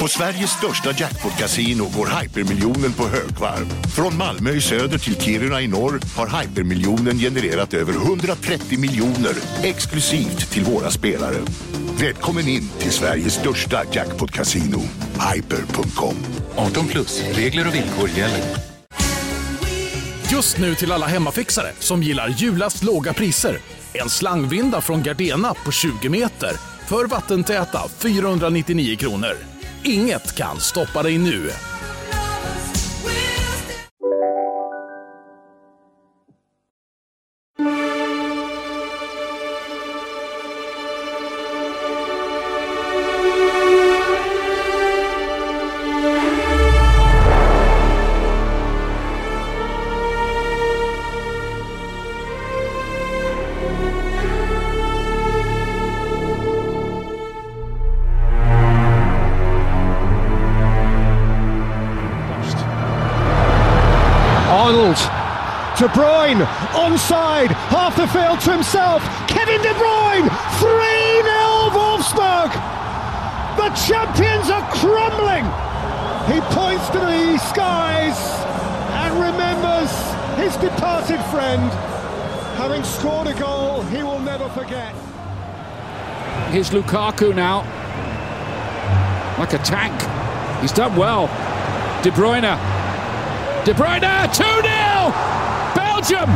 På Sveriges största jackpot-kasino går hypermiljonen på högvarv. Från Malmö i söder till Kiruna i norr har hypermiljonen genererat över 130 miljoner exklusivt till våra spelare. Välkommen in till Sveriges största jackpot-kasino, hyper.com. 18 plus, regler och villkor gäller. Just nu till alla hemmafixare som gillar julast låga priser. En slangvinda från Gardena på 20 meter för vattentäta 499 kronor. Inget kan stoppa dig nu. De Bruyne onside, half the field to himself. Kevin De Bruyne, 3 0 Wolfsburg. The champions are crumbling. He points to the skies and remembers his departed friend. Having scored a goal he will never forget. Here's Lukaku now. Like a tank. He's done well. De Bruyne. De Bruyne, 2 0! Belgium!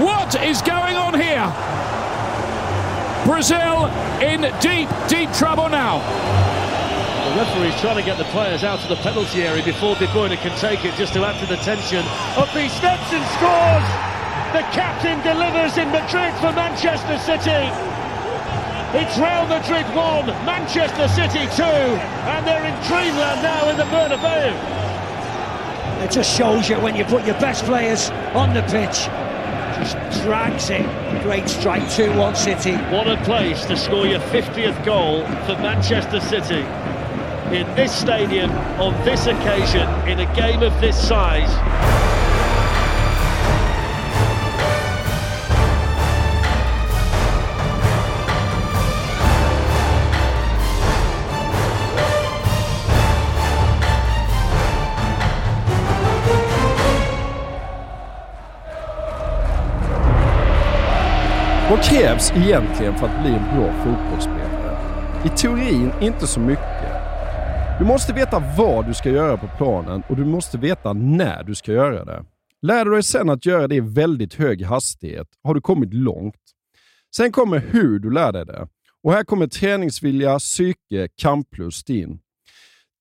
What is going on here? Brazil in deep, deep trouble now. The referee's trying to get the players out of the penalty area before De Bruyne can take it, just to add to the tension. Up he steps and scores! The captain delivers in Madrid for Manchester City. It's Real Madrid 1, Manchester City 2, and they're in dreamland now in the Bernabeu. It just shows you when you put your best players on the pitch. Just drags it. Great strike, 2 1 City. What a place to score your 50th goal for Manchester City. In this stadium, on this occasion, in a game of this size. Vad krävs egentligen för att bli en bra fotbollsspelare? I teorin inte så mycket. Du måste veta vad du ska göra på planen och du måste veta när du ska göra det. Lär du dig sen att göra det i väldigt hög hastighet har du kommit långt. Sen kommer hur du lär dig det. Och här kommer träningsvilja, psyke, kamplust in.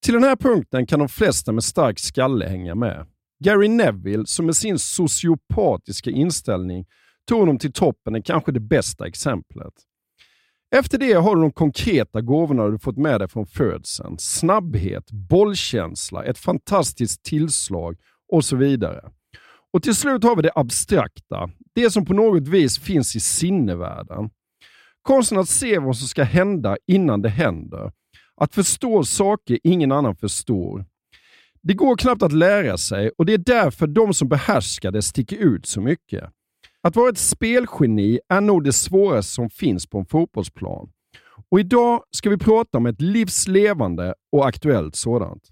Till den här punkten kan de flesta med stark skalle hänga med. Gary Neville, som med sin sociopatiska inställning tog honom till toppen, är kanske det bästa exemplet. Efter det har du de konkreta gåvorna du fått med dig från födseln. Snabbhet, bollkänsla, ett fantastiskt tillslag och så vidare. Och till slut har vi det abstrakta, det som på något vis finns i sinnevärlden. Konsten att se vad som ska hända innan det händer. Att förstå saker ingen annan förstår. Det går knappt att lära sig och det är därför de som behärskar det sticker ut så mycket. Att vara ett spelgeni är nog det svåraste som finns på en fotbollsplan. Och idag ska vi prata om ett livslevande och aktuellt sådant.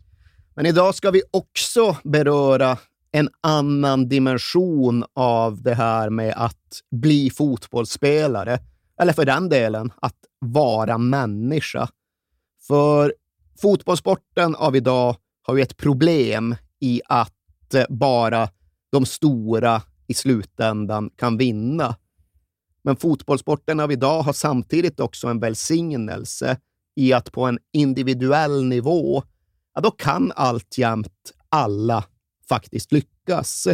Men idag ska vi också beröra en annan dimension av det här med att bli fotbollsspelare. Eller för den delen, att vara människa. För fotbollssporten av idag har ju ett problem i att eh, bara de stora i slutändan kan vinna. Men fotbollssporten av idag har samtidigt också en välsignelse i att på en individuell nivå, ja, då kan alltjämt alla faktiskt lyckas.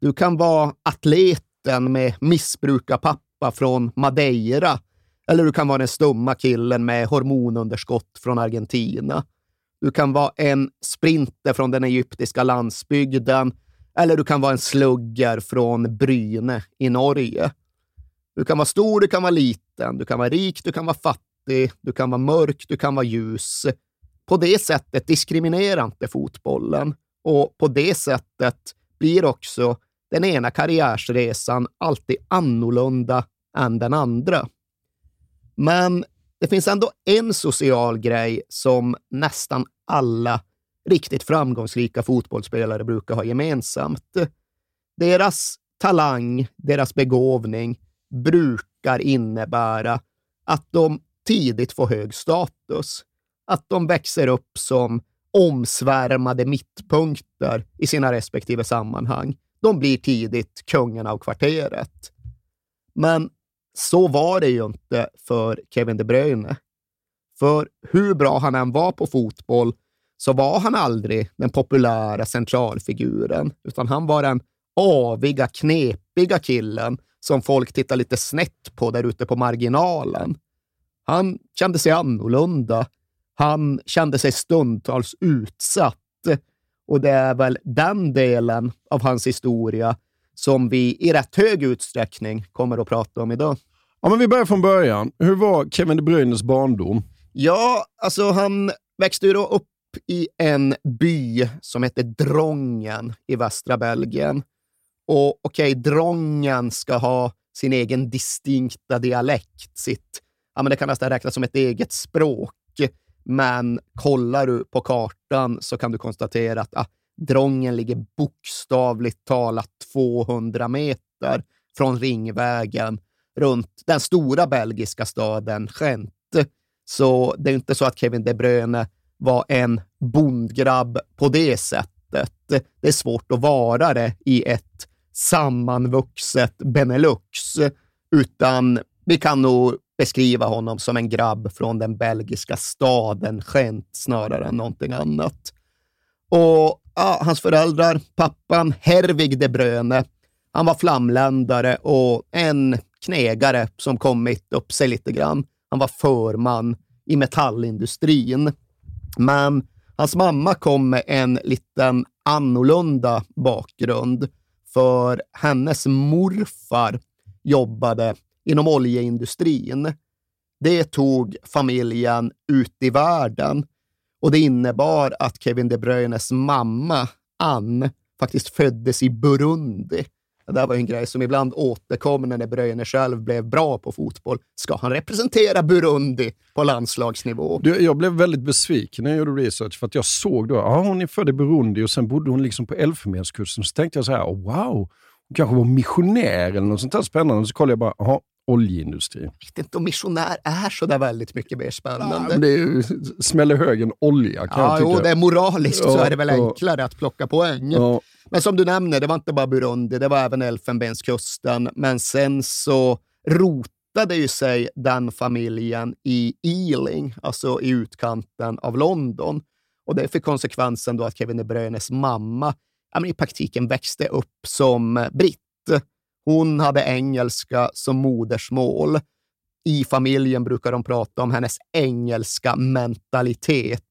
Du kan vara atleten med missbrukarpappa från Madeira, eller du kan vara den stumma killen med hormonunderskott från Argentina. Du kan vara en sprinter från den egyptiska landsbygden, eller du kan vara en slugger från Bryne i Norge. Du kan vara stor, du kan vara liten, du kan vara rik, du kan vara fattig, du kan vara mörk, du kan vara ljus. På det sättet diskriminerar inte fotbollen och på det sättet blir också den ena karriärsresan alltid annorlunda än den andra. Men det finns ändå en social grej som nästan alla riktigt framgångsrika fotbollsspelare brukar ha gemensamt. Deras talang, deras begåvning brukar innebära att de tidigt får hög status. Att de växer upp som omsvärmade mittpunkter i sina respektive sammanhang. De blir tidigt kungen av kvarteret. Men så var det ju inte för Kevin De Bruyne. För hur bra han än var på fotboll så var han aldrig den populära centralfiguren, utan han var den aviga, knepiga killen som folk tittar lite snett på där ute på marginalen. Han kände sig annorlunda. Han kände sig stundtals utsatt. Och det är väl den delen av hans historia som vi i rätt hög utsträckning kommer att prata om idag. Ja, men vi börjar från början. Hur var Kevin De Bruynes barndom? Ja, alltså han växte ju då upp i en by som heter Drongen i västra Belgien. Och okej, okay, Drongen ska ha sin egen distinkta dialekt, sitt, ja men det kan nästan räknas som ett eget språk. Men kollar du på kartan så kan du konstatera att ah, Drongen ligger bokstavligt talat 200 meter från Ringvägen runt den stora belgiska staden Gent. Så det är inte så att Kevin De Bruyne var en bondgrabb på det sättet. Det är svårt att vara det i ett sammanvuxet Benelux, utan vi kan nog beskriva honom som en grabb från den belgiska staden Gent snarare än någonting annat. Och ja, hans föräldrar, pappan Hervig de Bröne, han var flamländare och en knegare som kommit upp sig lite grann. Han var förman i metallindustrin. Men hans mamma kom med en liten annorlunda bakgrund, för hennes morfar jobbade inom oljeindustrin. Det tog familjen ut i världen och det innebar att Kevin De Bruynes mamma, Ann, faktiskt föddes i Burundi det där var en grej som ibland återkom när Bröjne själv blev bra på fotboll. Ska han representera Burundi på landslagsnivå? Du, jag blev väldigt besviken när jag gjorde research för att jag såg då, ja hon är född i Burundi och sen bodde hon liksom på Elfenbenskusten. Så tänkte jag så här, oh, wow, hon kanske var missionär eller något sånt där spännande. Så kollade jag bara, jaha, oljeindustri. Jag vet inte om missionär är så där väldigt mycket mer spännande. Ja, det är, smäller hög en olja kan ja, jag tycka. Jo, det är moraliskt ja, så är det väl enklare att plocka poäng. Men som du nämner, det var inte bara Burundi, det var även Elfenbenskusten. Men sen så rotade ju sig den familjen i Ealing, alltså i utkanten av London. Och det fick konsekvensen då att Kevin De Bruynes mamma ja, men i praktiken växte upp som britt. Hon hade engelska som modersmål. I familjen brukar de prata om hennes engelska mentalitet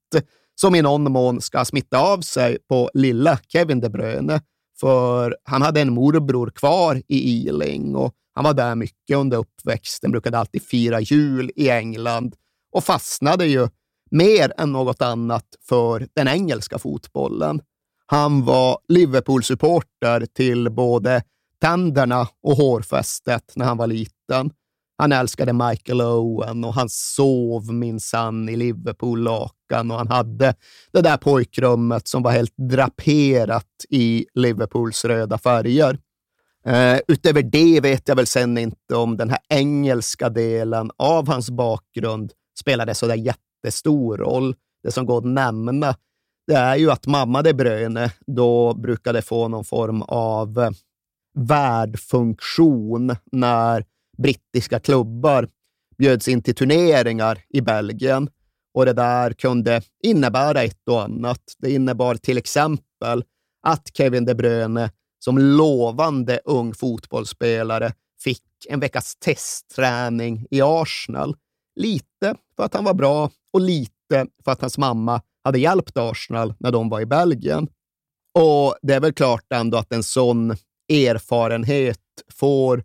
som i någon mån ska smitta av sig på lilla Kevin De Bruyne. För han hade en morbror kvar i Ealing och han var där mycket under uppväxten, brukade alltid fira jul i England och fastnade ju mer än något annat för den engelska fotbollen. Han var Liverpool-supporter till både tänderna och hårfästet när han var liten. Han älskade Michael Owen och han sov minsann i Liverpool-lakan och han hade det där pojkrummet som var helt draperat i Liverpools röda färger. Uh, utöver det vet jag väl sen inte om den här engelska delen av hans bakgrund spelade så där jättestor roll. Det som går att nämna det är ju att mamma De Bruyne då brukade få någon form av eh, värdfunktion när brittiska klubbar bjöds in till turneringar i Belgien. Och det där kunde innebära ett och annat. Det innebar till exempel att Kevin De Bruyne som lovande ung fotbollsspelare fick en veckas testträning i Arsenal. Lite för att han var bra och lite för att hans mamma hade hjälpt Arsenal när de var i Belgien. Och det är väl klart ändå att en sån erfarenhet får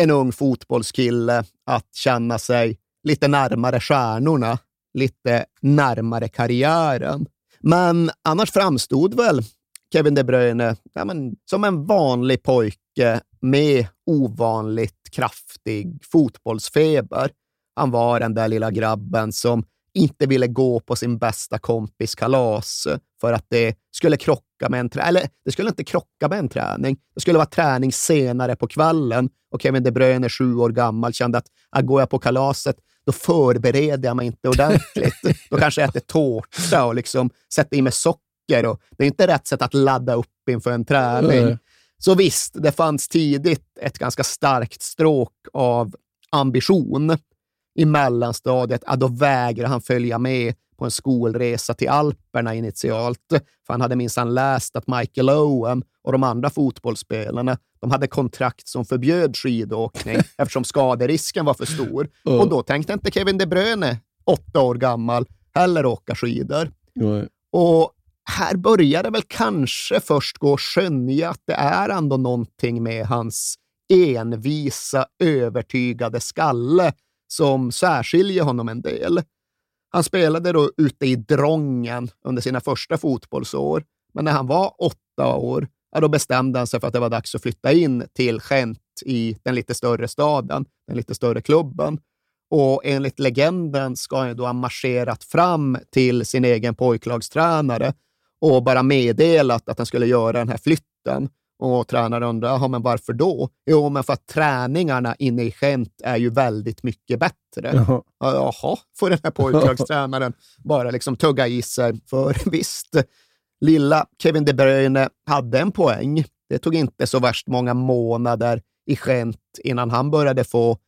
en ung fotbollskille att känna sig lite närmare stjärnorna, lite närmare karriären. Men annars framstod väl Kevin De Bruyne ja, men, som en vanlig pojke med ovanligt kraftig fotbollsfeber. Han var den där lilla grabben som inte ville gå på sin bästa kompis kalas för att det skulle krocka med en träning. Eller det skulle inte krocka med en träning. Det skulle vara träning senare på kvällen och Kevin De Bruyne, sju år gammal, kände att ah, går jag på kalaset, då förbereder jag mig inte ordentligt. då kanske jag äter tårta och liksom sätter i mig socker. Och det är inte rätt sätt att ladda upp inför en träning. Mm. Så visst, det fanns tidigt ett ganska starkt stråk av ambition i mellanstadiet, ja, då vägrar han följa med på en skolresa till Alperna initialt. För han hade minsann läst att Michael Owen och de andra fotbollsspelarna de hade kontrakt som förbjöd skidåkning eftersom skaderisken var för stor. Mm. Och då tänkte inte Kevin De Bruyne, åtta år gammal, heller åka skidor. Mm. Och här börjar det väl kanske först gå att skönja att det är ändå någonting med hans envisa, övertygade skalle som särskiljer honom en del. Han spelade då ute i Drången under sina första fotbollsår, men när han var åtta år, ja, då bestämde han sig för att det var dags att flytta in till Gent i den lite större staden, den lite större klubben. Och enligt legenden ska han då ha marscherat fram till sin egen pojklagstränare och bara meddelat att han skulle göra den här flytten. Och tränaren undrar, men varför då? Jo, men för att träningarna inne i Gent är ju väldigt mycket bättre. Jaha, Jaha får den här pojklagstränaren bara liksom tugga i sig. För visst, lilla Kevin De Bruyne hade en poäng. Det tog inte så värst många månader i Gent innan han började få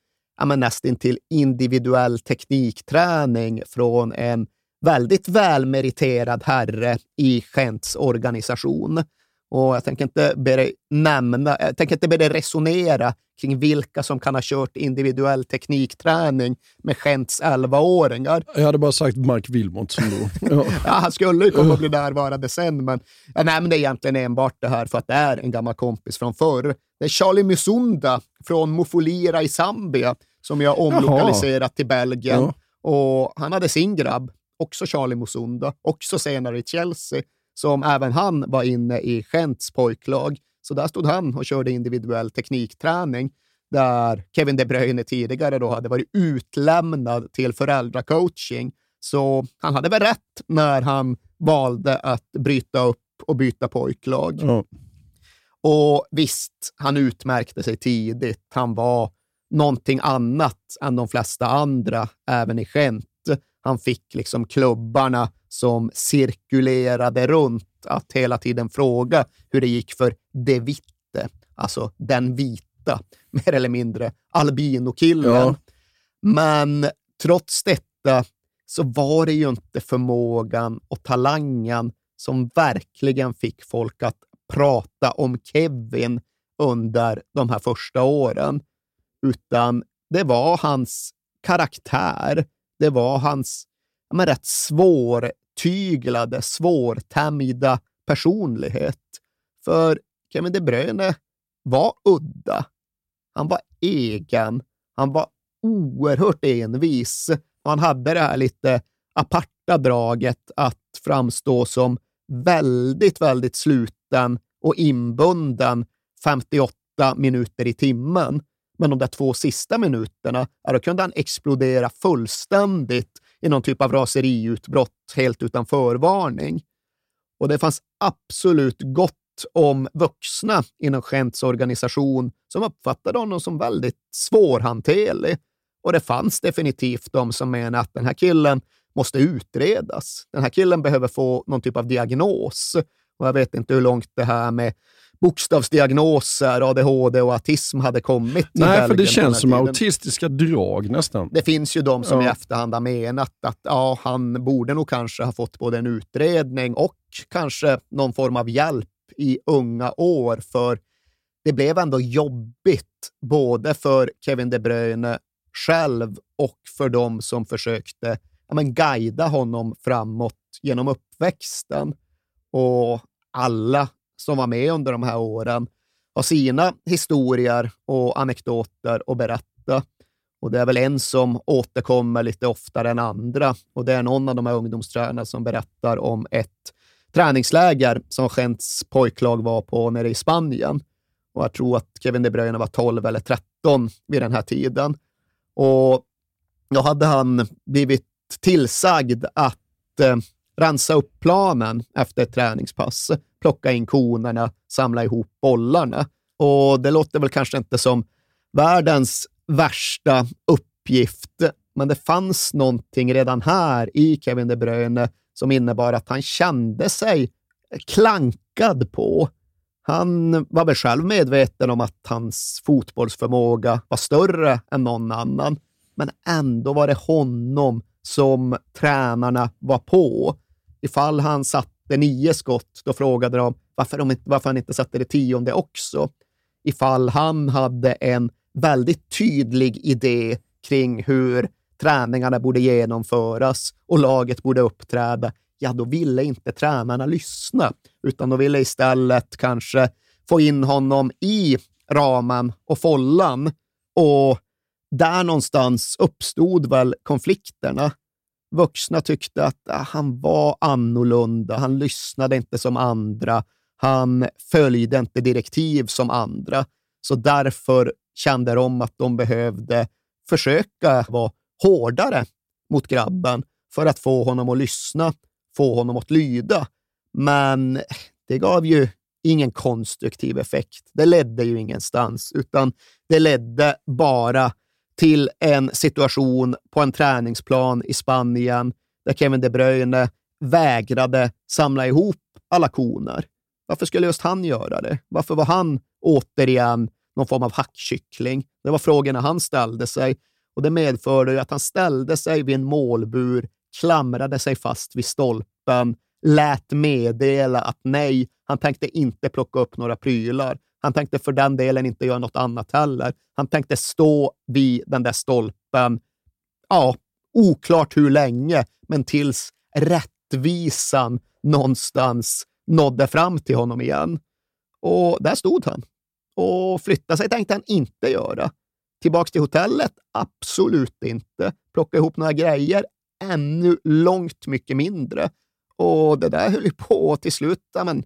ja, nästintill individuell teknikträning från en väldigt välmeriterad herre i Gents organisation. Och jag tänker inte be dig nämna, jag tänker inte be dig resonera kring vilka som kan ha kört individuell teknikträning med Gents 11-åringar. Jag hade bara sagt Mark Wilmot som då. Ja. ja, han skulle ju komma att bli närvarande sen, men jag nämnde egentligen enbart det här för att det är en gammal kompis från förr. Det är Charlie Musunda från Mufulira i Zambia som jag omlokaliserat Jaha. till Belgien. Ja. Och han hade sin grabb, också Charlie Musunda, också senare i Chelsea, som även han var inne i Gents pojklag. Så där stod han och körde individuell teknikträning där Kevin De Bruyne tidigare då hade varit utlämnad till föräldracoaching. Så han hade väl rätt när han valde att bryta upp och byta pojklag. Mm. Och visst, han utmärkte sig tidigt. Han var någonting annat än de flesta andra, även i Gent. Han fick liksom klubbarna som cirkulerade runt att hela tiden fråga hur det gick för De Vitte, alltså den vita, mer eller mindre albinokillen. Ja. Men trots detta så var det ju inte förmågan och talangen som verkligen fick folk att prata om Kevin under de här första åren, utan det var hans karaktär. Det var hans men, rätt svårtyglade, svårtämjda personlighet. För Kevin De Bruyne var udda. Han var egen. Han var oerhört envis. Han hade det här lite aparta draget att framstå som väldigt, väldigt sluten och inbunden 58 minuter i timmen. Men de där två sista minuterna, då kunde han explodera fullständigt i någon typ av raseriutbrott helt utan förvarning. Och det fanns absolut gott om vuxna inom Gents organisation som uppfattade honom som väldigt svårhanterlig. Och det fanns definitivt de som menade att den här killen måste utredas. Den här killen behöver få någon typ av diagnos. Och jag vet inte hur långt det här med bokstavsdiagnoser, ADHD och autism hade kommit. Nej, för det känns som autistiska drag nästan. Det finns ju de som ja. i efterhand har menat att ja, han borde nog kanske ha fått både en utredning och kanske någon form av hjälp i unga år, för det blev ändå jobbigt både för Kevin De Bruyne själv och för de som försökte ja, men guida honom framåt genom uppväxten. Och alla som var med under de här åren har sina historier och anekdoter att berätta. Och det är väl en som återkommer lite oftare än andra. Och det är någon av de här ungdomstränarna som berättar om ett träningsläger som Gents pojklag var på nere i Spanien. Och jag tror att Kevin De Bruyne var 12 eller 13 vid den här tiden. Och då hade han blivit tillsagd att eh, rensa upp planen efter ett träningspass, plocka in konerna, samla ihop bollarna. Och det låter väl kanske inte som världens värsta uppgift, men det fanns någonting redan här i Kevin De Bruyne som innebar att han kände sig klankad på. Han var väl själv medveten om att hans fotbollsförmåga var större än någon annan, men ändå var det honom som tränarna var på. Ifall han satt satte nio skott, då frågade de varför, de varför han inte satte det tionde också. Ifall han hade en väldigt tydlig idé kring hur träningarna borde genomföras och laget borde uppträda, ja, då ville inte tränarna lyssna, utan de ville istället kanske få in honom i ramen och follan. Och där någonstans uppstod väl konflikterna. Vuxna tyckte att ah, han var annorlunda, han lyssnade inte som andra, han följde inte direktiv som andra. Så därför kände de att de behövde försöka vara hårdare mot grabben för att få honom att lyssna, få honom att lyda. Men det gav ju ingen konstruktiv effekt. Det ledde ju ingenstans, utan det ledde bara till en situation på en träningsplan i Spanien där Kevin De Bruyne vägrade samla ihop alla koner. Varför skulle just han göra det? Varför var han återigen någon form av hackkyckling? Det var frågorna han ställde sig och det medförde att han ställde sig vid en målbur, klamrade sig fast vid stolpen, lät meddela att nej, han tänkte inte plocka upp några prylar. Han tänkte för den delen inte göra något annat heller. Han tänkte stå vid den där stolpen, ja, oklart hur länge, men tills rättvisan någonstans nådde fram till honom igen. Och där stod han. Och flytta sig tänkte han inte göra. Tillbaks till hotellet? Absolut inte. Plocka ihop några grejer? Ännu långt mycket mindre. Och det där höll ju på till slut. Men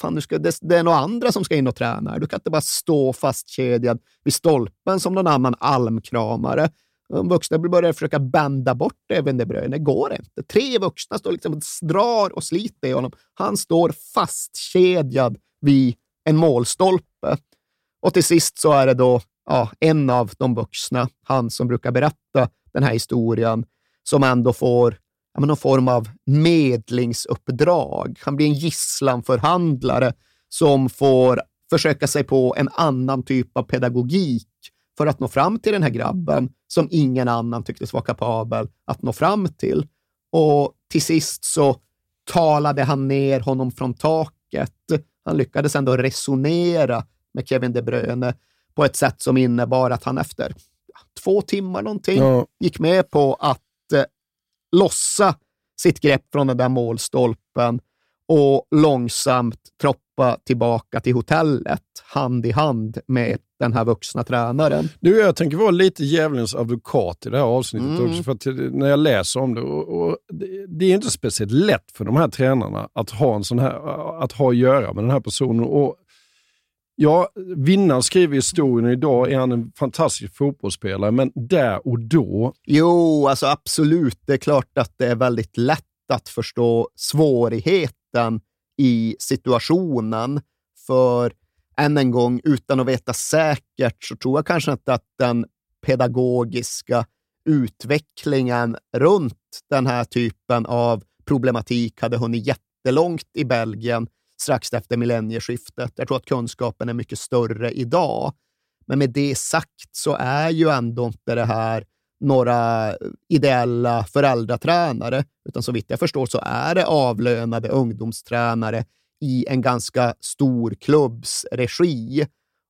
fan, du ska, det, det är några andra som ska in och träna. Du kan inte bara stå fastkedjad vid stolpen som någon annan almkramare. De vuxna börjar försöka bända bort även det Bruyne. Det går inte. Tre vuxna står liksom och drar och sliter i honom. Han står fastkedjad vid en målstolpe. Och till sist så är det då ja, en av de vuxna, han som brukar berätta den här historien, som ändå får men någon form av medlingsuppdrag. Han blir en gisslanförhandlare som får försöka sig på en annan typ av pedagogik för att nå fram till den här grabben som ingen annan tycktes vara kapabel att nå fram till. Och till sist så talade han ner honom från taket. Han lyckades ändå resonera med Kevin De Bruyne på ett sätt som innebar att han efter två timmar någonting ja. gick med på att lossa sitt grepp från den där målstolpen och långsamt troppa tillbaka till hotellet hand i hand med den här vuxna tränaren. Du, jag tänker vara lite djävulens advokat i det här avsnittet mm. också, för när jag läser om det, och, och det, det, är inte speciellt lätt för de här tränarna att ha, en sån här, att ha att göra med den här personen. Och Ja, vinnaren skriver historien idag är han en fantastisk fotbollsspelare, men där och då? Jo, alltså absolut. Det är klart att det är väldigt lätt att förstå svårigheten i situationen. För än en gång, utan att veta säkert, så tror jag kanske inte att den pedagogiska utvecklingen runt den här typen av problematik hade hunnit jättelångt i Belgien strax efter millennieskiftet. Jag tror att kunskapen är mycket större idag. Men med det sagt så är ju ändå inte det här några ideella föräldratränare, utan så vitt jag förstår så är det avlönade ungdomstränare i en ganska stor klubbs regi.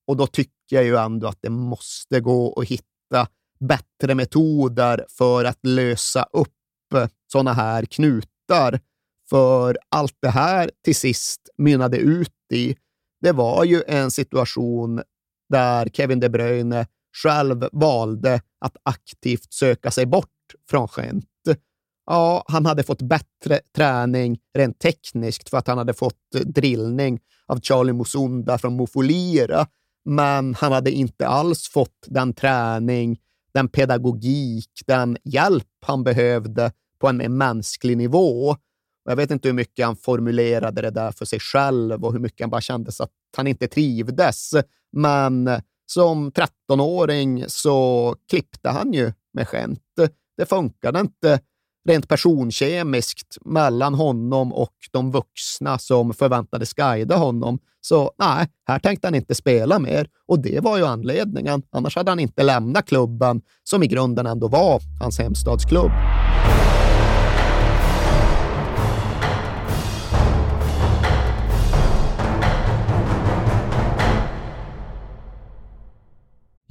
Och då tycker jag ju ändå att det måste gå att hitta bättre metoder för att lösa upp sådana här knutar för allt det här till sist mynnade ut i, det var ju en situation där Kevin De Bruyne själv valde att aktivt söka sig bort från Gent. Ja, han hade fått bättre träning rent tekniskt för att han hade fått drillning av Charlie Musunda från Mofolira, men han hade inte alls fått den träning den pedagogik, den hjälp han behövde på en mänsklig nivå. Och jag vet inte hur mycket han formulerade det där för sig själv och hur mycket han bara kände att han inte trivdes. Men som 13-åring så klippte han ju med skämt. Det funkade inte rent personkemiskt mellan honom och de vuxna som förväntades guida honom. Så nej, här tänkte han inte spela mer och det var ju anledningen. Annars hade han inte lämnat klubben som i grunden ändå var hans hemstadsklubb.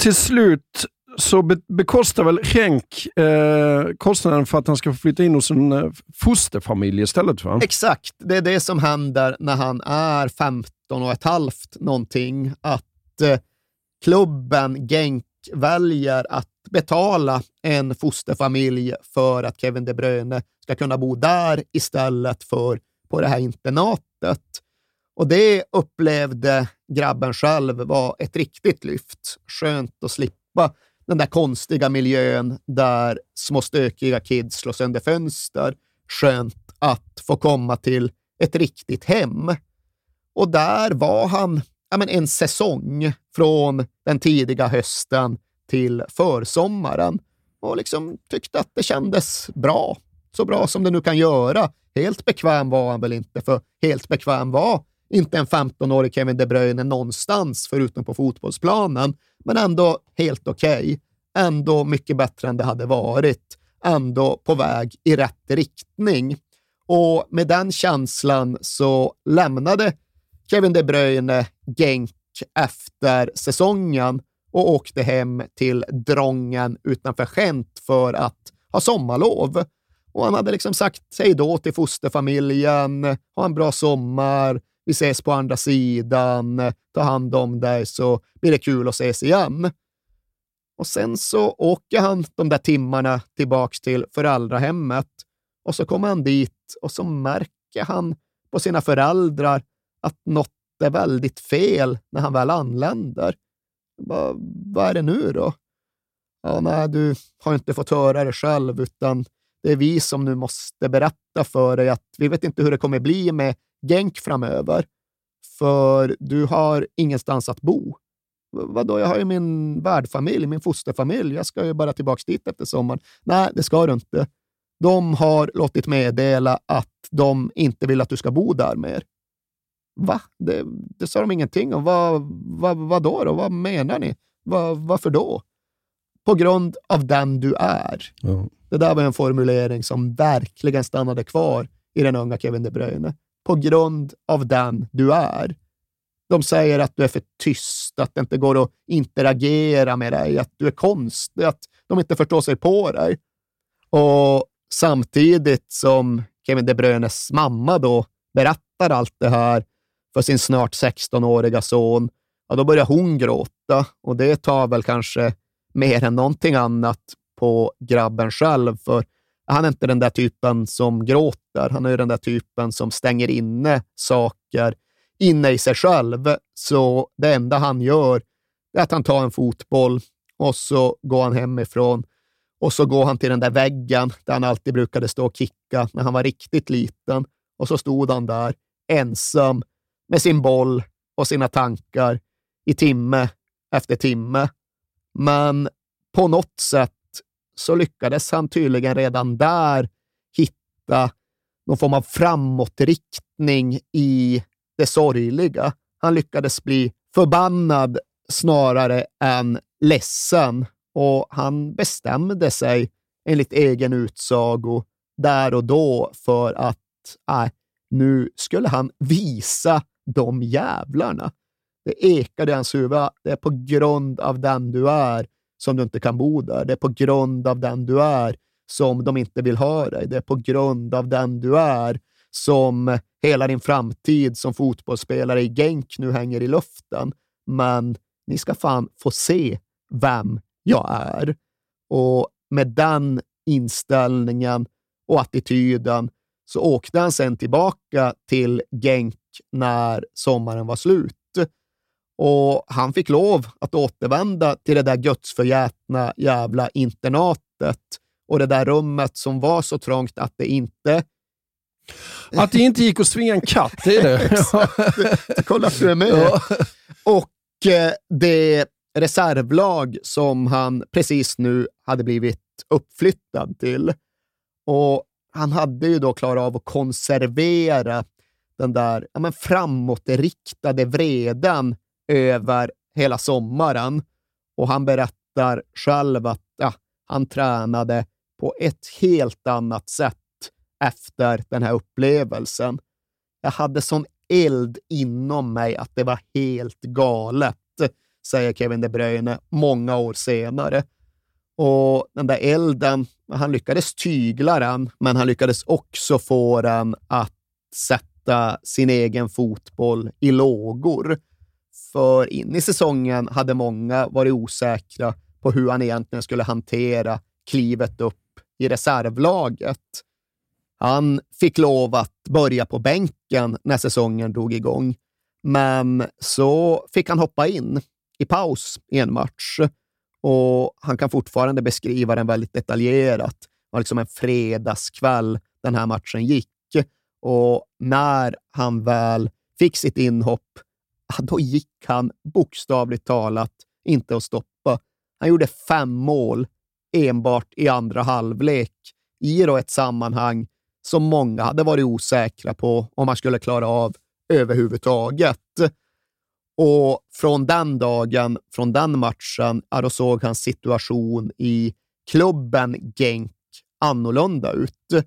Till slut så bekostar väl Henk eh, kostnaden för att han ska få flytta in hos en eh, fosterfamilj istället? Va? Exakt. Det är det som händer när han är 15 och ett halvt någonting. Att eh, klubben Genk väljer att betala en fosterfamilj för att Kevin De Bruyne ska kunna bo där istället för på det här internatet. Och det upplevde grabben själv var ett riktigt lyft. Skönt att slippa den där konstiga miljön där små stökiga kids slår sönder fönster. Skönt att få komma till ett riktigt hem. Och där var han ja, men en säsong från den tidiga hösten till försommaren och liksom tyckte att det kändes bra. Så bra som det nu kan göra. Helt bekväm var han väl inte, för helt bekväm var inte en 15-årig Kevin De Bruyne någonstans förutom på fotbollsplanen, men ändå helt okej. Okay. Ändå mycket bättre än det hade varit. Ändå på väg i rätt riktning. Och med den känslan så lämnade Kevin De Bruyne Genk efter säsongen och åkte hem till Drången utanför Gent för att ha sommarlov. Och han hade liksom sagt hej då till fosterfamiljen, ha en bra sommar, vi ses på andra sidan, ta hand om dig så blir det kul att ses igen. Och sen så åker han de där timmarna tillbaks till föräldrahemmet och så kommer han dit och så märker han på sina föräldrar att något är väldigt fel när han väl anländer. Bara, vad är det nu då? Ja, nej, du har inte fått höra det själv, utan det är vi som nu måste berätta för dig att vi vet inte hur det kommer bli med Genk framöver, för du har ingenstans att bo. Vadå, jag har ju min värdfamilj, min fosterfamilj. Jag ska ju bara tillbaka dit efter sommaren. Nej, det ska du inte. De har låtit meddela att de inte vill att du ska bo där mer. Va? Det, det sa de ingenting om. Va, va, vad då, då? Vad menar ni? Va, varför då? På grund av den du är. Ja. Det där var en formulering som verkligen stannade kvar i den unga Kevin De Bruyne. På grund av den du är. De säger att du är för tyst, att det inte går att interagera med dig, att du är konstig, att de inte förstår sig på dig. Och samtidigt som Kevin De Bruynes mamma då berättar allt det här för sin snart 16-åriga son, ja, då börjar hon gråta och det tar väl kanske mer än någonting annat på grabben själv, för han är inte den där typen som gråter. Han är den där typen som stänger inne saker inne i sig själv. Så det enda han gör är att han tar en fotboll och så går han hemifrån och så går han till den där väggen där han alltid brukade stå och kicka när han var riktigt liten. Och så stod han där ensam med sin boll och sina tankar i timme efter timme. Men på något sätt så lyckades han tydligen redan där hitta någon form av framåtriktning i det sorgliga. Han lyckades bli förbannad snarare än ledsen och han bestämde sig, enligt egen utsago, där och då för att äh, nu skulle han visa de jävlarna. Det ekade i hans huvud. Det är på grund av den du är som du inte kan bo där. Det är på grund av den du är som de inte vill ha dig. Det är på grund av den du är som hela din framtid som fotbollsspelare i Genk nu hänger i luften. Men ni ska fan få se vem jag är. Och med den inställningen och attityden så åkte han sen tillbaka till Genk när sommaren var slut. Och han fick lov att återvända till det där gudsförgätna jävla internatet och det där rummet som var så trångt att det inte... Att det inte gick att svinga en katt det. Exakt. Kolla att du är med. Och eh, det reservlag som han precis nu hade blivit uppflyttad till. Och han hade ju då klarat av att konservera den där ja, men framåtriktade vreden över hela sommaren. Och han berättar själv att ja, han tränade på ett helt annat sätt efter den här upplevelsen. Jag hade sån eld inom mig att det var helt galet, säger Kevin De Bruyne många år senare. Och den där elden, han lyckades tygla den, men han lyckades också få den att sätta sin egen fotboll i lågor. För in i säsongen hade många varit osäkra på hur han egentligen skulle hantera klivet upp i reservlaget. Han fick lov att börja på bänken när säsongen drog igång, men så fick han hoppa in i paus i en match och han kan fortfarande beskriva den väldigt detaljerat. Det var liksom en fredagskväll den här matchen gick och när han väl fick sitt inhopp, då gick han bokstavligt talat inte att stoppa. Han gjorde fem mål enbart i andra halvlek i då ett sammanhang som många hade varit osäkra på om man skulle klara av överhuvudtaget. Och från den dagen, från den matchen, då såg hans situation i klubben Genk annorlunda ut.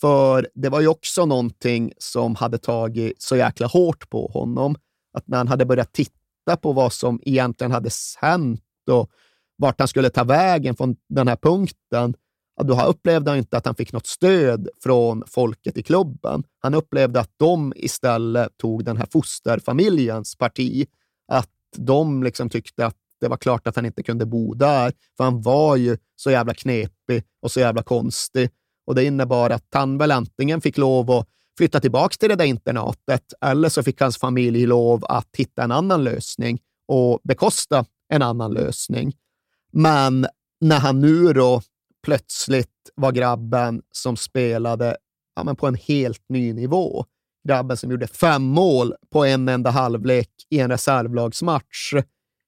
För det var ju också någonting som hade tagit så jäkla hårt på honom. Att när han hade börjat titta på vad som egentligen hade hänt och vart han skulle ta vägen från den här punkten, då upplevde han inte att han fick något stöd från folket i klubben. Han upplevde att de istället tog den här fosterfamiljens parti. Att de liksom tyckte att det var klart att han inte kunde bo där, för han var ju så jävla knepig och så jävla konstig. Och Det innebar att han väl antingen fick lov att flytta tillbaka till det där internatet, eller så fick hans familj lov att hitta en annan lösning och bekosta en annan lösning. Men när han nu då plötsligt var grabben som spelade ja, men på en helt ny nivå. Grabben som gjorde fem mål på en enda halvlek i en reservlagsmatch.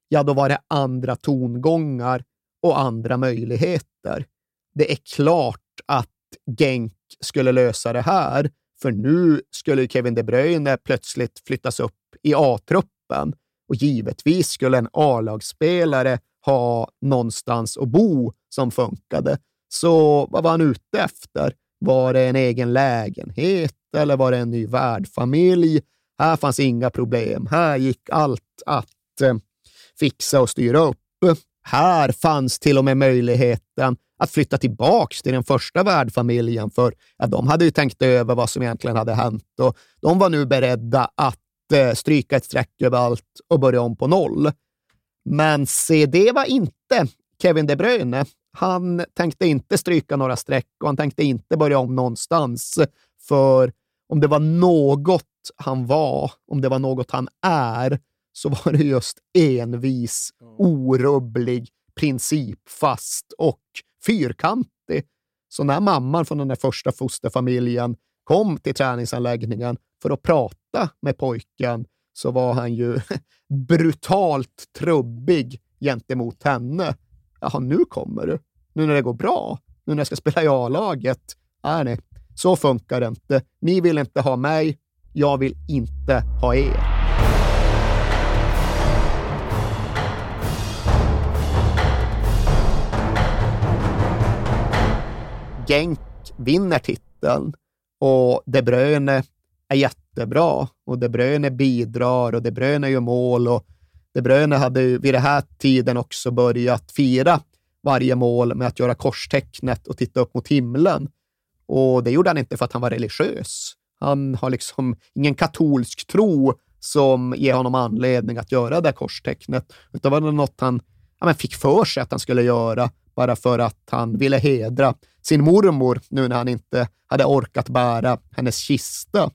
ja, då var det andra tongångar och andra möjligheter. Det är klart att Genk skulle lösa det här, för nu skulle Kevin De Bruyne plötsligt flyttas upp i A-truppen och givetvis skulle en A-lagsspelare ha någonstans att bo som funkade. Så vad var han ute efter? Var det en egen lägenhet eller var det en ny värdfamilj? Här fanns inga problem. Här gick allt att eh, fixa och styra upp. Här fanns till och med möjligheten att flytta tillbaks till den första värdfamiljen, för ja, de hade ju tänkt över vad som egentligen hade hänt och de var nu beredda att eh, stryka ett streck över allt och börja om på noll. Men se, det var inte Kevin De Bruyne. Han tänkte inte stryka några streck och han tänkte inte börja om någonstans. För om det var något han var, om det var något han är, så var det just envis, orubblig, principfast och fyrkantig. Så när mamman från den där första fosterfamiljen kom till träningsanläggningen för att prata med pojken så var han ju brutalt trubbig gentemot henne. Jaha, nu kommer du. Nu när det går bra. Nu när jag ska spela i A-laget. Nej, nej, så funkar det inte. Ni vill inte ha mig. Jag vill inte ha er. Genk vinner titeln och De Bruyne är jättebra och De Bruyne bidrar och De Bruyne gör mål och De Bruyne hade vid den här tiden också börjat fira varje mål med att göra korstecknet och titta upp mot himlen. Och det gjorde han inte för att han var religiös. Han har liksom ingen katolsk tro som ger honom anledning att göra det korstecknet, utan det var något han ja, fick för sig att han skulle göra bara för att han ville hedra sin mormor nu när han inte hade orkat bära hennes kista.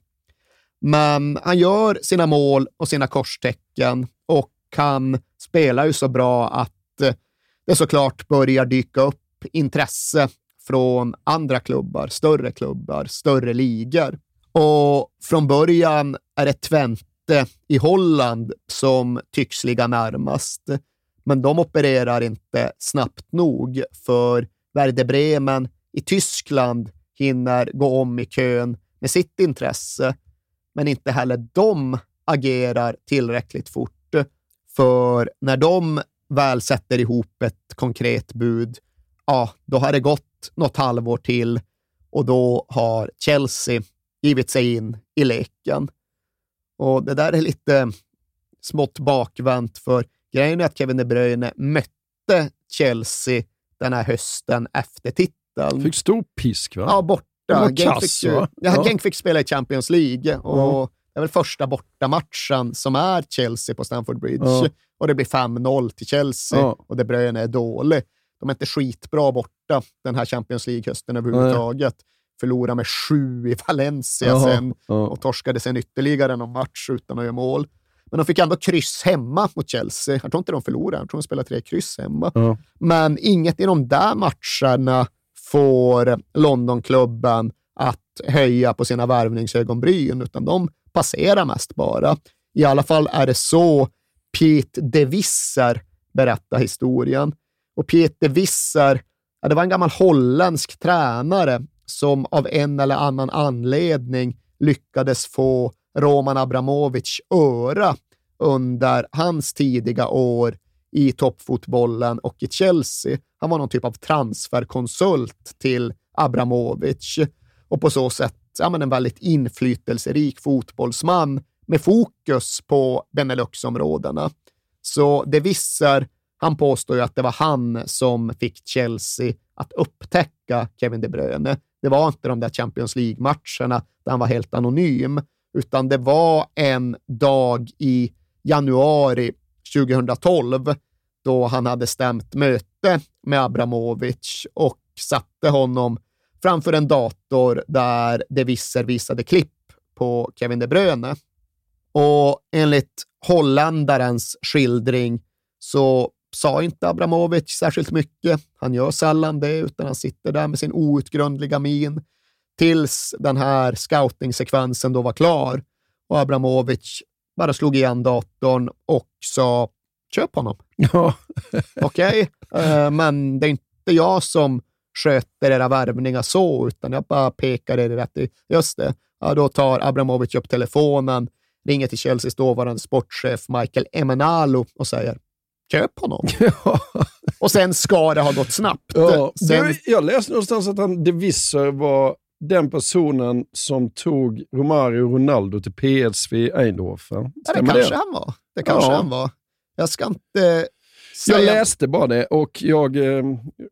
Men han gör sina mål och sina korstecken och han spelar ju så bra att eh, det såklart börjar dyka upp intresse från andra klubbar, större klubbar, större ligor. Och från början är det Twente i Holland som tycks ligga närmast. Men de opererar inte snabbt nog, för Werder Bremen i Tyskland hinner gå om i kön med sitt intresse, men inte heller de agerar tillräckligt fort. För när de väl sätter ihop ett konkret bud, ja, då har det gått något halvår till och då har Chelsea givit sig in i leken. Och det där är lite smått bakvänt, för grejen är att Kevin De Bruyne mötte Chelsea den här hösten efter titeln. Fick stor pisk, va? Ja, borta. Genk fick, ju, ja, Genk fick spela i Champions League och ja. det är väl första bortamatchen som är Chelsea på Stamford Bridge. Ja. Och det blir 5-0 till Chelsea ja. och De Bruyne är dålig. De är inte skitbra borta den här Champions League-hösten överhuvudtaget. Nej. Förlorade med sju i Valencia sen och torskade sen ytterligare någon match utan att göra mål. Men de fick ändå kryss hemma mot Chelsea. Jag tror inte de förlorade, jag tror de spelade tre kryss hemma. Ja. Men inget i de där matcherna får Londonklubben att höja på sina värvningsögonbryn, utan de passerar mest bara. I alla fall är det så Pete de Visser berättar historien. Och Pete de Visser, ja, det var en gammal holländsk tränare som av en eller annan anledning lyckades få Roman Abramovic öra under hans tidiga år i toppfotbollen och i Chelsea. Han var någon typ av transferkonsult till Abramovic och på så sätt ja, men en väldigt inflytelserik fotbollsman med fokus på Beneluxområdena. Så det visar, han påstår ju att det var han som fick Chelsea att upptäcka Kevin De Bruyne. Det var inte de där Champions League-matcherna där han var helt anonym, utan det var en dag i januari 2012 då han hade stämt möte med Abramovic och satte honom framför en dator där det visser visade klipp på Kevin De Bruyne. Och enligt holländarens skildring så sa inte Abramovic särskilt mycket. Han gör sällan det, utan han sitter där med sin outgrundliga min tills den här scouting-sekvensen då var klar och Abramovic bara slog igen datorn och sa köp honom. Ja. Okej, eh, men det är inte jag som sköter era värvningar så, utan jag bara pekar er rätt just det, ja, då tar Abramovic upp telefonen, ringer till Chelseas dåvarande sportchef Michael Emenalo och säger köp honom. Och sen ska det ha gått snabbt. Ja, Sen, jag läste någonstans att han, De Visser var den personen som tog Romario Ronaldo till PSV Eindhoven. ja, det kanske han var. Det kanske Ja. han var. Jag ska inte säga... Jag läste bara det och jag eh,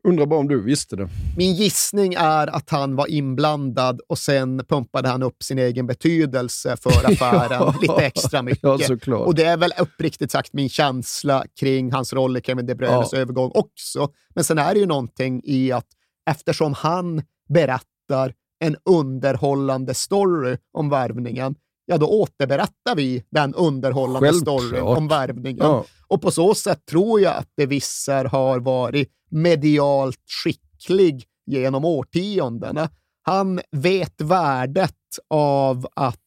undrar bara om du visste det. Min gissning är att han var inblandad och sen pumpade han upp sin egen betydelse för affären Ja. lite extra mycket. Ja, såklart. Och det är väl uppriktigt sagt min känsla kring hans roll i Kevin De Bruynes Ja. övergång också. Men sen är det ju någonting i att eftersom han berättar en underhållande story om värvningen, ja då återberättar vi den underhållande Självklart. storyn om värvningen. Ja. Och på så sätt tror jag att De Visser har varit medialt skicklig genom årtiondena. Han vet värdet av att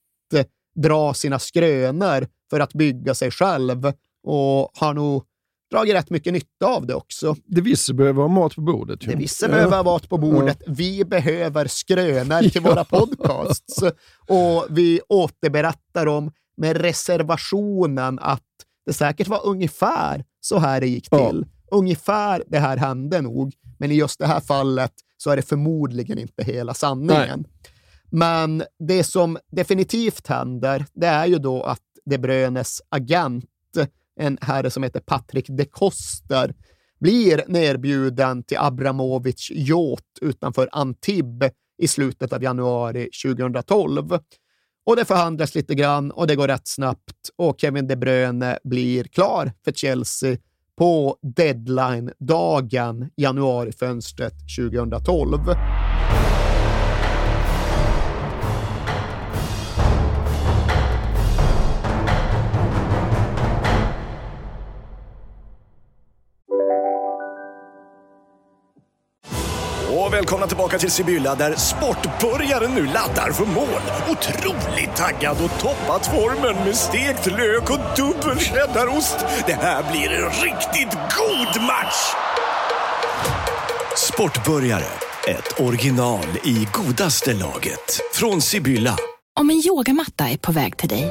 dra sina skrönor för att bygga sig själv och har nog dragit rätt mycket nytta av det också. De Visser behöver ha mat på bordet. ju. Det vissa behöver ha mat på bordet. Vi behöver skrönor till våra podcasts. Och vi återberättar dem med reservationen att det säkert var ungefär så här det gick Ja. till. Ungefär det här hände nog, men i just det här fallet så är det förmodligen inte hela sanningen. Men det som definitivt händer, det är ju då att De Bruynes agent, en herre som heter Patrick de Koster, blir nerbjuden till Abramovic yacht utanför Antibes i slutet av januari 2012. Och det förhandlas lite grann och det går rätt snabbt och Kevin De Bruyne blir klar för Chelsea på deadline-dagen januarifönstret 2012. Välkomna tillbaka till Sibylla där sportbörjaren nu laddar för mål. Otroligt taggad och toppat formen med stekt lök och dubbel cheddarost. Det här blir en riktigt god match! Sportbörjare, ett original i godaste laget. Från Sibylla. Om en yogamatta är på väg till dig,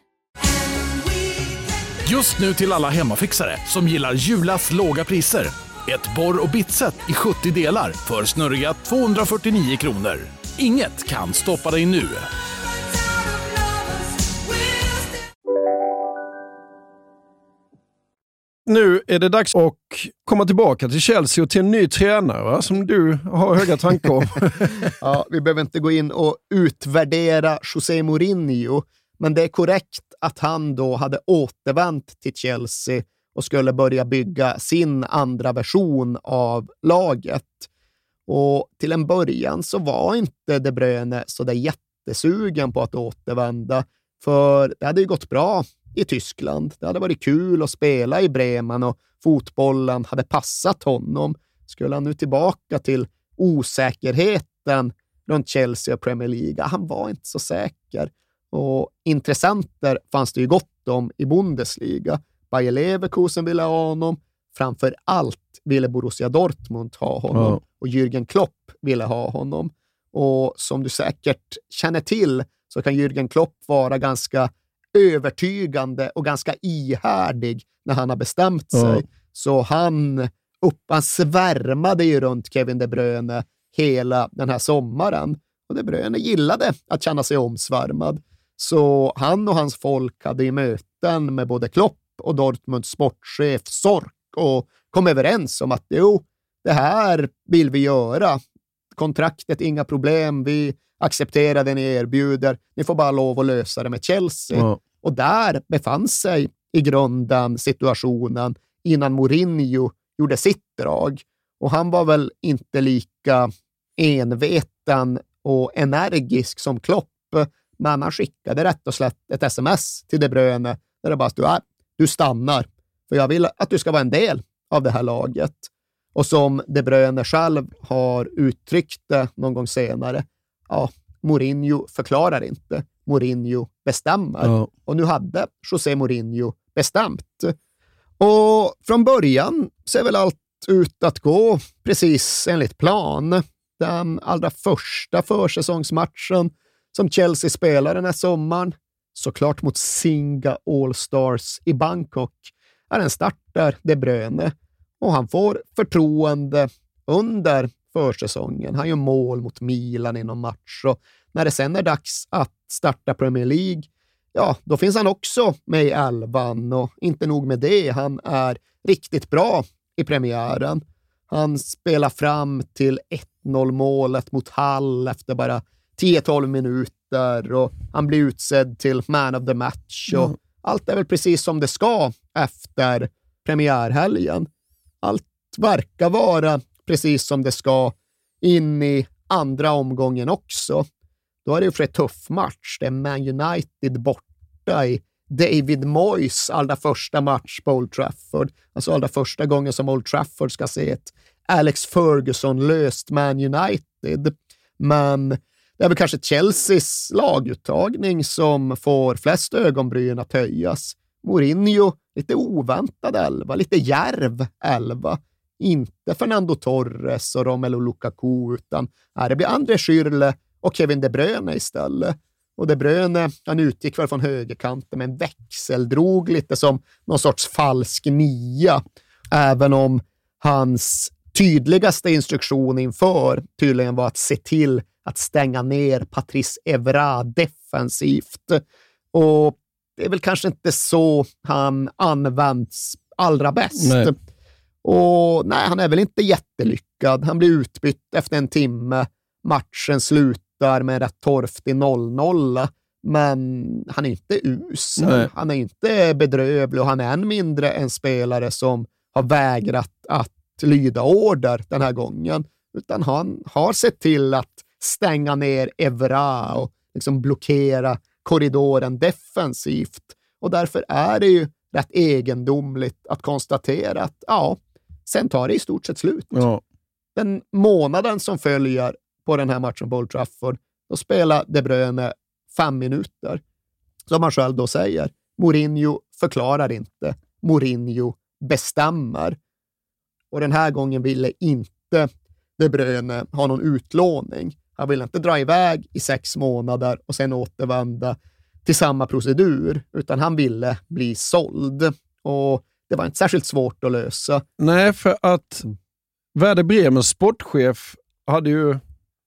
Just nu till alla hemmafixare som gillar Julas låga priser. Ett borr och bitset i 70 delar för snurriga 249 kronor. Inget kan stoppa dig nu. Nu är det dags att komma tillbaka till Chelsea och till en ny tränare va? som du har höga tankar om. Ja, vi behöver inte gå in och utvärdera José Mourinho, men det är korrekt att han då hade återvänt till Chelsea och skulle börja bygga sin andra version av laget. Och till en början så var inte De Bruyne så där jättesugen på att återvända, för det hade ju gått bra i Tyskland. Det hade varit kul att spela i Bremen och fotbollen hade passat honom. Skulle han nu tillbaka till osäkerheten runt Chelsea och Premier League? Han var inte så säker. Och intressenter fanns det ju gott om i Bundesliga. Bayer Leverkusen ville ha honom. Framför allt ville Borussia Dortmund ha honom Ja. och Jürgen Klopp ville ha honom. Och som du säkert känner till så kan Jürgen Klopp vara ganska övertygande och ganska ihärdig när han har bestämt Ja. sig. Så han, upp, han svärmade ju runt Kevin De Bruyne hela den här sommaren. Och De Bruyne gillade att känna sig omsvärmad. Så han och hans folk hade i möten med både Klopp och Dortmunds sportchef Sork och kom överens om att jo, det här vill vi göra. Kontraktet, inga problem. Vi accepterar det ni erbjuder. Ni får bara lov att lösa det med Chelsea. Ja. Och där befann sig i grunden situationen innan Mourinho gjorde sitt drag. Och han var väl inte lika enveten och energisk som Klopp, men han skickade rätt och slätt ett sms till De Bruyne där det bara stod att du stannar, för jag vill att du ska vara en del av det här laget. Och som De Bruyne själv har uttryckt det någon gång senare, ja, Mourinho förklarar inte, Mourinho bestämmer. Ja. Och nu hade José Mourinho bestämt. Och från början ser väl allt ut att gå precis enligt plan. Den allra första försäsongsmatchen som Chelsea spelar den här sommaren, såklart mot Singa Allstars i Bangkok, är en start där De Bruyne. Och han får förtroende under försäsongen. Han gör mål mot Milan i någon match. Och när det sen är dags att starta Premier League, ja, då finns han också med i elvan. Och inte nog med det, han är riktigt bra i premiären. Han spelar fram till 1-0 målet mot Hall efter bara 10-12 minuter och han blir utsedd till man of the match. Och mm. Allt är väl precis som det ska efter premiärhelgen. Allt verkar vara precis som det ska in i andra omgången också. Då är det ju för en tuff match. Det är Man United borta i David Moyes allra första match på Old Trafford. Alltså allra första gången som Old Trafford ska se ett Alex Ferguson-löst Man United. Men det är väl kanske Chelseas laguttagning som får flest ögonbryn att höjas. Mourinho, lite oväntad elva, lite järv elva. Inte Fernando Torres och Romelu Lukaku, utan det blir André Schürrle och Kevin De Bruyne istället. Och De Bruyne, han utgick väl från högerkanten, men växeldrog lite som någon sorts falsk nia, även om hans tydligaste instruktion inför tydligen var att se till att stänga ner Patrice Evra defensivt. Och det är väl kanske inte så han används allra bäst. Nej. Och nej, han är väl inte jättelyckad. Han blir utbytt efter en timme. Matchen slutar med en rätt torftig 0-0. Men han är inte usel. Nej. Han är inte bedrövlig och han är än mindre en spelare som har vägrat att lyda order den här gången. Utan han har sett till att stänga ner Evra och liksom blockera korridoren defensivt. Och därför är det ju rätt egendomligt att konstatera att ja, sen tar det i stort sett slut. Ja. Den månaden som följer på den här matchen på Old Trafford, då spelar De Bruyne fem minuter. Som han själv då säger, Mourinho förklarar inte. Mourinho bestämmer. Och den här gången ville inte De Bruyne ha någon utlåning. Han ville inte dra iväg i sex månader och sen återvända till samma procedur, utan han ville bli såld. Och det var inte särskilt svårt att lösa. Nej, för att Werder Bremens sportchef hade ju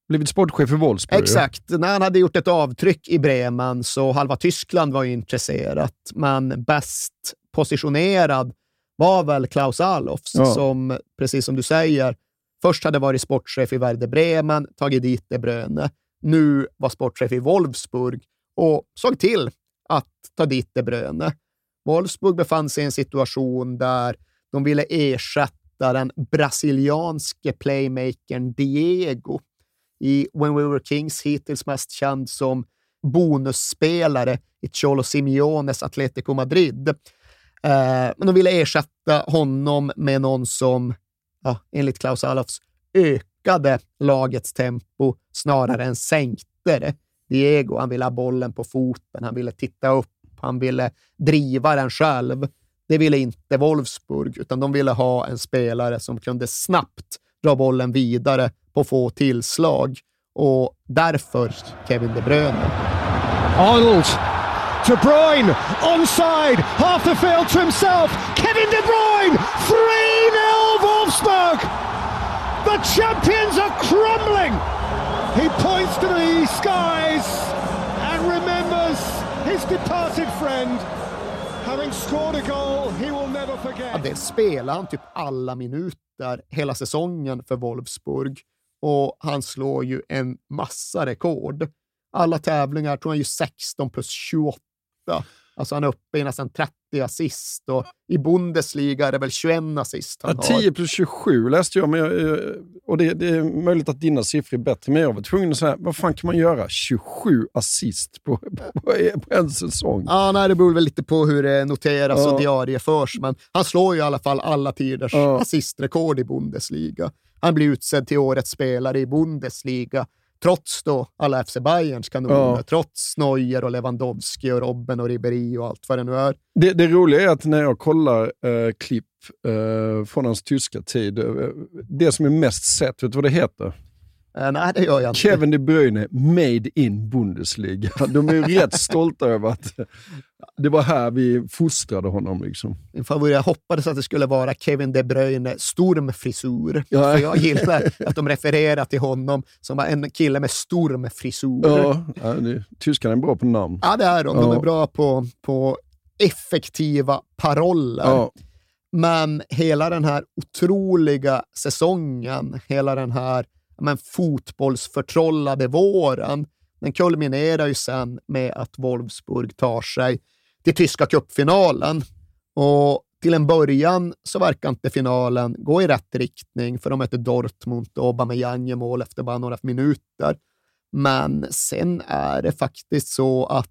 blivit sportchef i Wolfsburg. Exakt. När han hade gjort ett avtryck i Bremen så halva Tyskland var ju intresserat, men bäst positionerad var väl Klaus Allofs, ja. som, precis som du säger, först hade varit sportchef i Werder Bremen, tagit dit De Bruyne. Nu var sportchef i Wolfsburg och såg till att ta dit De Bruyne. Wolfsburg befann sig i en situation där de ville ersätta den brasilianske playmakern Diego i When We Were Kings, hittills mest känd som bonusspelare i Cholo Simeones Atletico Madrid. Eh, men de ville ersätta honom med någon som, ja, enligt Klaus Allofs, ökade lagets tempo snarare än sänkte det. Diego, han ville ha bollen på foten, han ville titta upp, han ville driva den själv. Det ville inte Wolfsburg, utan de ville ha en spelare som kunde snabbt dra bollen vidare på få tillslag. Och därför Kevin De Bruyne. Arnold De Bruyne, onside, half the field to himself. Kevin De Bruyne, 3-0 Wolfsburg. The champions are crumbling. He points to the skies and remembers his departed friend. Having scored a goal he will never forget. Ja, det spelar han typ alla minuter hela säsongen för Wolfsburg och han slår ju en massa rekord. Alla tävlingar tror han ju 16 plus 28 Alltså han är uppe i nästan 30 assist och i Bundesliga är det väl 21 assist han ja, 10 har. plus 27 läste jag, men jag, och det, det, är möjligt att dina siffror är bättre, men jag var tvungen att säga, vad fan kan man göra 27 assist på, på, på en säsong? Ja, nej, det beror väl lite på hur det noteras Ja. och diarieförs, men han slår ju i alla fall alla tiders Ja. assistrekord i Bundesliga. Han blir utsedd till årets spelare i Bundesliga, trots då alla FC Bayerns kanoner, Ja. trots Neuer och Lewandowski och Robben och Ribéry och allt vad det nu är. Det, det roliga är att när jag kollar eh, klipp eh, från hans tyska tid, eh, det som är mest sett, vet du vad det heter? Eh, nej, det gör jag inte. Kevin De Bruyne, made in Bundesliga. De är ju rätt stolta över att det var här vi fostrade honom. Liksom. Min favorit, jag hoppades att det skulle vara Kevin De Bruyne stormfrisur. Ja. För jag gillar att de refererar till honom som en kille med stormfrisur. Ja, tyskarna är bra på namn. Ja, det är de. De är bra på, på effektiva paroller. Ja. Men hela den här otroliga säsongen, hela den här men, fotbollsförtrollade våren, den kulminerar ju sen med att Wolfsburg tar sig till tyska cupfinalen. Och till en början så verkar inte finalen gå i rätt riktning, för de möter Dortmund och Aubameyang i mål efter bara några minuter. Men sen är det faktiskt så att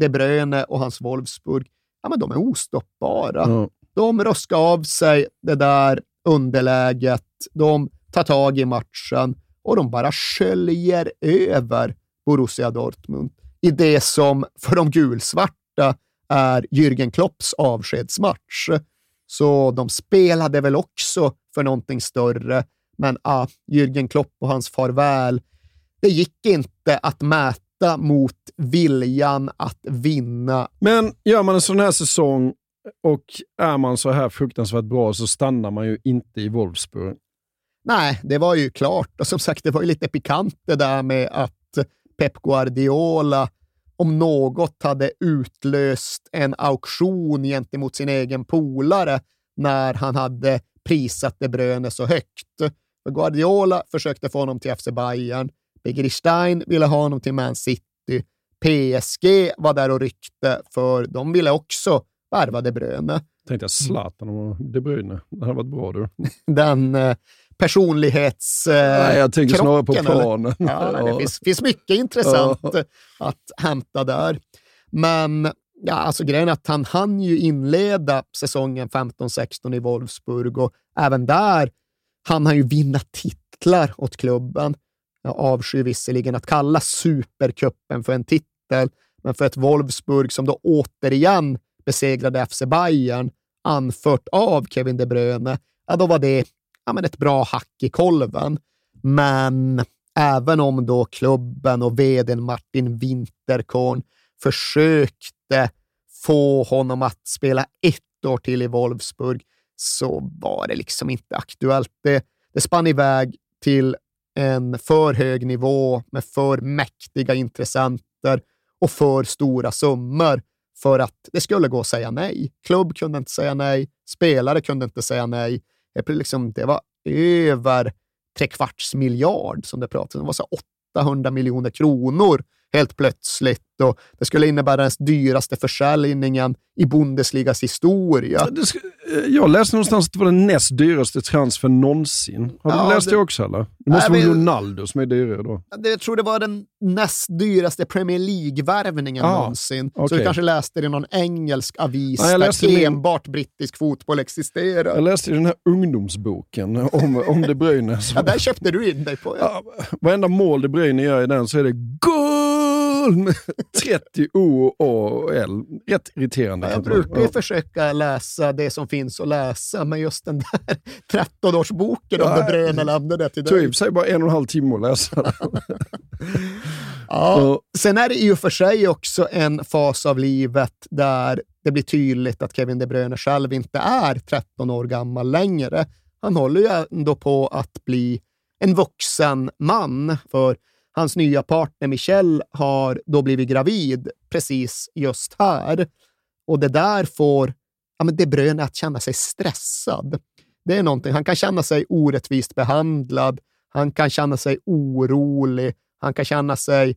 De Bruyne och hans Wolfsburg, ja, men de är ostoppbara. Ja. De ruskar av sig det där underläget, de tar tag i matchen och de bara sköljer över Borussia Dortmund i det som för de gulsvarta är Jürgen Klopps avskedsmatch. Så de spelade väl också för någonting större, men ah, Jürgen Klopp och hans farväl, det gick inte att mäta mot viljan att vinna. Men gör man en sån här säsong och är man så här fruktansvärt bra så stannar man ju inte i Wolfsburg. Nej, det var ju klart. Och som sagt, det var ju lite pikant det där med att Pep Guardiola om något hade utlöst en auktion gentemot sin egen polare när han hade prisat De Bruyne så högt. För Guardiola försökte få honom till FC Bayern. Begri Stein ville ha honom till Man City. PSG var där och ryckte, för de ville också värva De Bruyne. Tänkte jag Zlatan och De Bruyne. Det hade varit bra du. Den eh, personlighets... Eh, Nej, jag tänker snarare på planen. Ja, nej, det finns, finns mycket intressant Ja. att hämta där. Men ja, alltså grejen är att han hann ju inleda säsongen 15-16 i Wolfsburg och även där hann han ju vinna titlar åt klubben. Jag avskyr visserligen att kalla supercupen för en titel, men för ett Wolfsburg som då återigen besegrade FC Bayern, anfört av Kevin De Bruyne, ja, då var det ja, men ett bra hack i kolven. Men även om då klubben och vdn Martin Winterkorn försökte få honom att spela ett år till i Wolfsburg så var det liksom inte aktuellt. Det, det spann iväg till en för hög nivå med för mäktiga intressenter och för stora summor för att det skulle gå att säga nej. Klubb kunde inte säga nej, spelare kunde inte säga nej. Det, liksom, det var över tre kvarts miljard som det pratades om. Det var så 800 miljoner kronor helt plötsligt och det skulle innebära den dyraste försäljningen i Bundesligas historia. Eh, jag läste någonstans att det var den näst dyraste transfer någonsin. Har du Ja, läst det, det- också eller? Det måste Nej, vara Ronaldo som är dyrare då. Jag tror det var den näst dyraste Premier League-värvningen Ah, någonsin. Så okej. du kanske läste det i någon engelsk avis Ja, där min- enbart brittisk fotboll existerar. Jag läste i den här ungdomsboken om, om De Bruyne. Ja, där köpte du in dig på. Ja. Varenda mål De Bruyne gör i den så är det med 30 O, och L. Rätt irriterande. Jag brukar ju försöka läsa det som finns att läsa, men just den där 13-årsboken om Ja, De Bruyne lämnade det tog i sig bara en och en halv timme att läsa. Ja. Sen är det i och för sig också en fas av livet där det blir tydligt att Kevin De Bruyne själv inte är 13 år gammal längre. Han håller ju ändå på att bli en vuxen man, för hans nya partner Michelle har då blivit gravid precis just här. Och det där får ja, men De Bruyne att känna sig stressad. Det är någonting. Han kan känna sig orättvist behandlad. Han kan känna sig orolig. Han kan känna sig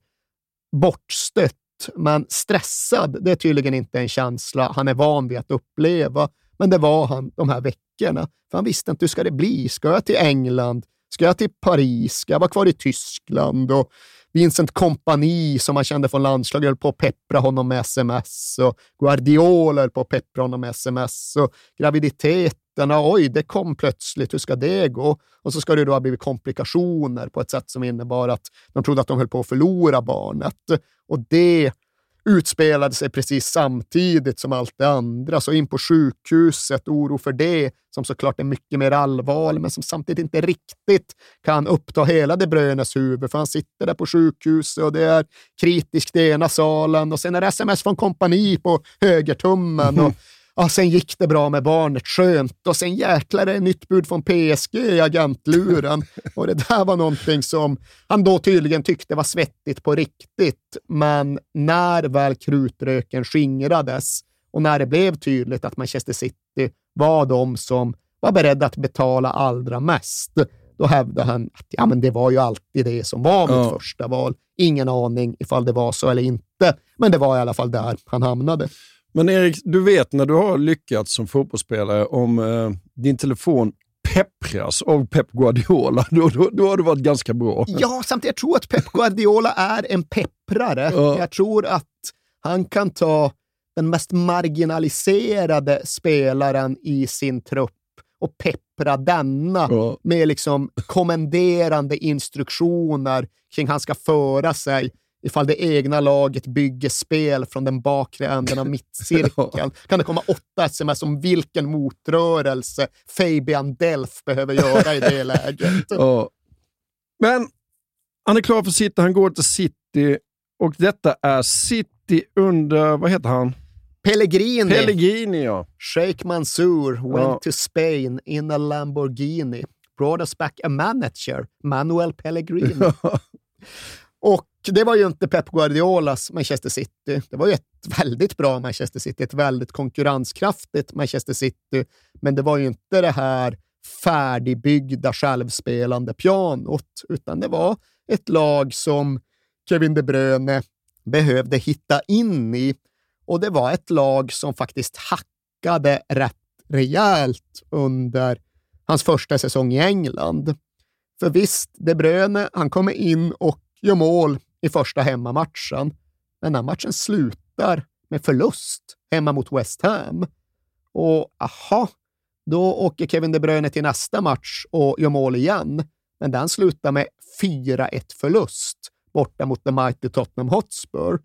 bortstött men stressad, det är tydligen inte en känsla han är van vid att uppleva. Men det var han de här veckorna. För han visste inte hur ska det bli. Ska jag till England? Ska jag till Paris? Ska jag vara kvar i Tyskland? Och Vincent Kompani som han kände från landslaget höll på att peppra honom med sms. Och Guardiola höll på att peppra honom med sms. Och graviditeterna, oj, det kom plötsligt. Hur ska det gå? Och så ska det då ha blivit komplikationer på ett sätt som innebar att de trodde att de höll på att förlora barnet. Och det utspelade sig precis samtidigt som allt det andra. Så in på sjukhuset, oro för det, som såklart är mycket mer allvarligt, men som samtidigt inte riktigt kan uppta hela De Bruynes huvud, för han sitter där på sjukhuset och det är kritiskt i ena salen och sen är det sms från kompani på högertummen. Och Ja, sen gick det bra med barnet, skönt. Och sen jäklar är det nytt bud från PSG i agentluren. Och det där var någonting som han då tydligen tyckte var svettigt på riktigt. Men när väl krutröken skingrades och när det blev tydligt att Manchester City var de som var beredda att betala allra mest, då hävdade han att ja, men det var ju alltid det som var mitt ja. första val. Ingen aning ifall det var så eller inte, men det var i alla fall där han hamnade. Men Erik, du vet när du har lyckats som fotbollsspelare om eh, din telefon peppras av Pep Guardiola, då, då, då har du varit ganska bra. Ja, samtidigt jag tror att Pep Guardiola är en pepprare. Ja. Jag tror att han kan ta den mest marginaliserade spelaren i sin trupp och peppra denna ja. med liksom kommenderande instruktioner kring hur han ska föra sig ifall det egna laget bygger spel från den bakre änden av mittcirkeln. kan det komma åtta sms om vilken motrörelse Fabian Delf behöver göra i det läget. Ja. Men han är klar för City, han går till City och detta är City under, vad heter han? Pellegrini. Pellegrini, ja. Sheikh Mansour went ja. to Spain in a Lamborghini. Brought us back a manager, Manuel Pellegrini. och det var ju inte Pep Guardiolas Manchester City. Det var ju ett väldigt bra Manchester City, ett väldigt konkurrenskraftigt Manchester City. Men det var ju inte det här färdigbyggda, självspelande pianot, utan det var ett lag som Kevin De Bruyne behövde hitta in i. Och det var ett lag som faktiskt hackade rätt rejält under hans första säsong i England. För visst, De Bruyne, han kommer in och gör mål i första hemmamatchen. Men den matchen slutar med förlust hemma mot West Ham. Och aha, då åker Kevin De Bruyne till nästa match och gör mål igen. Men den slutar med 4-1 förlust borta mot the mighty Tottenham Hotspur.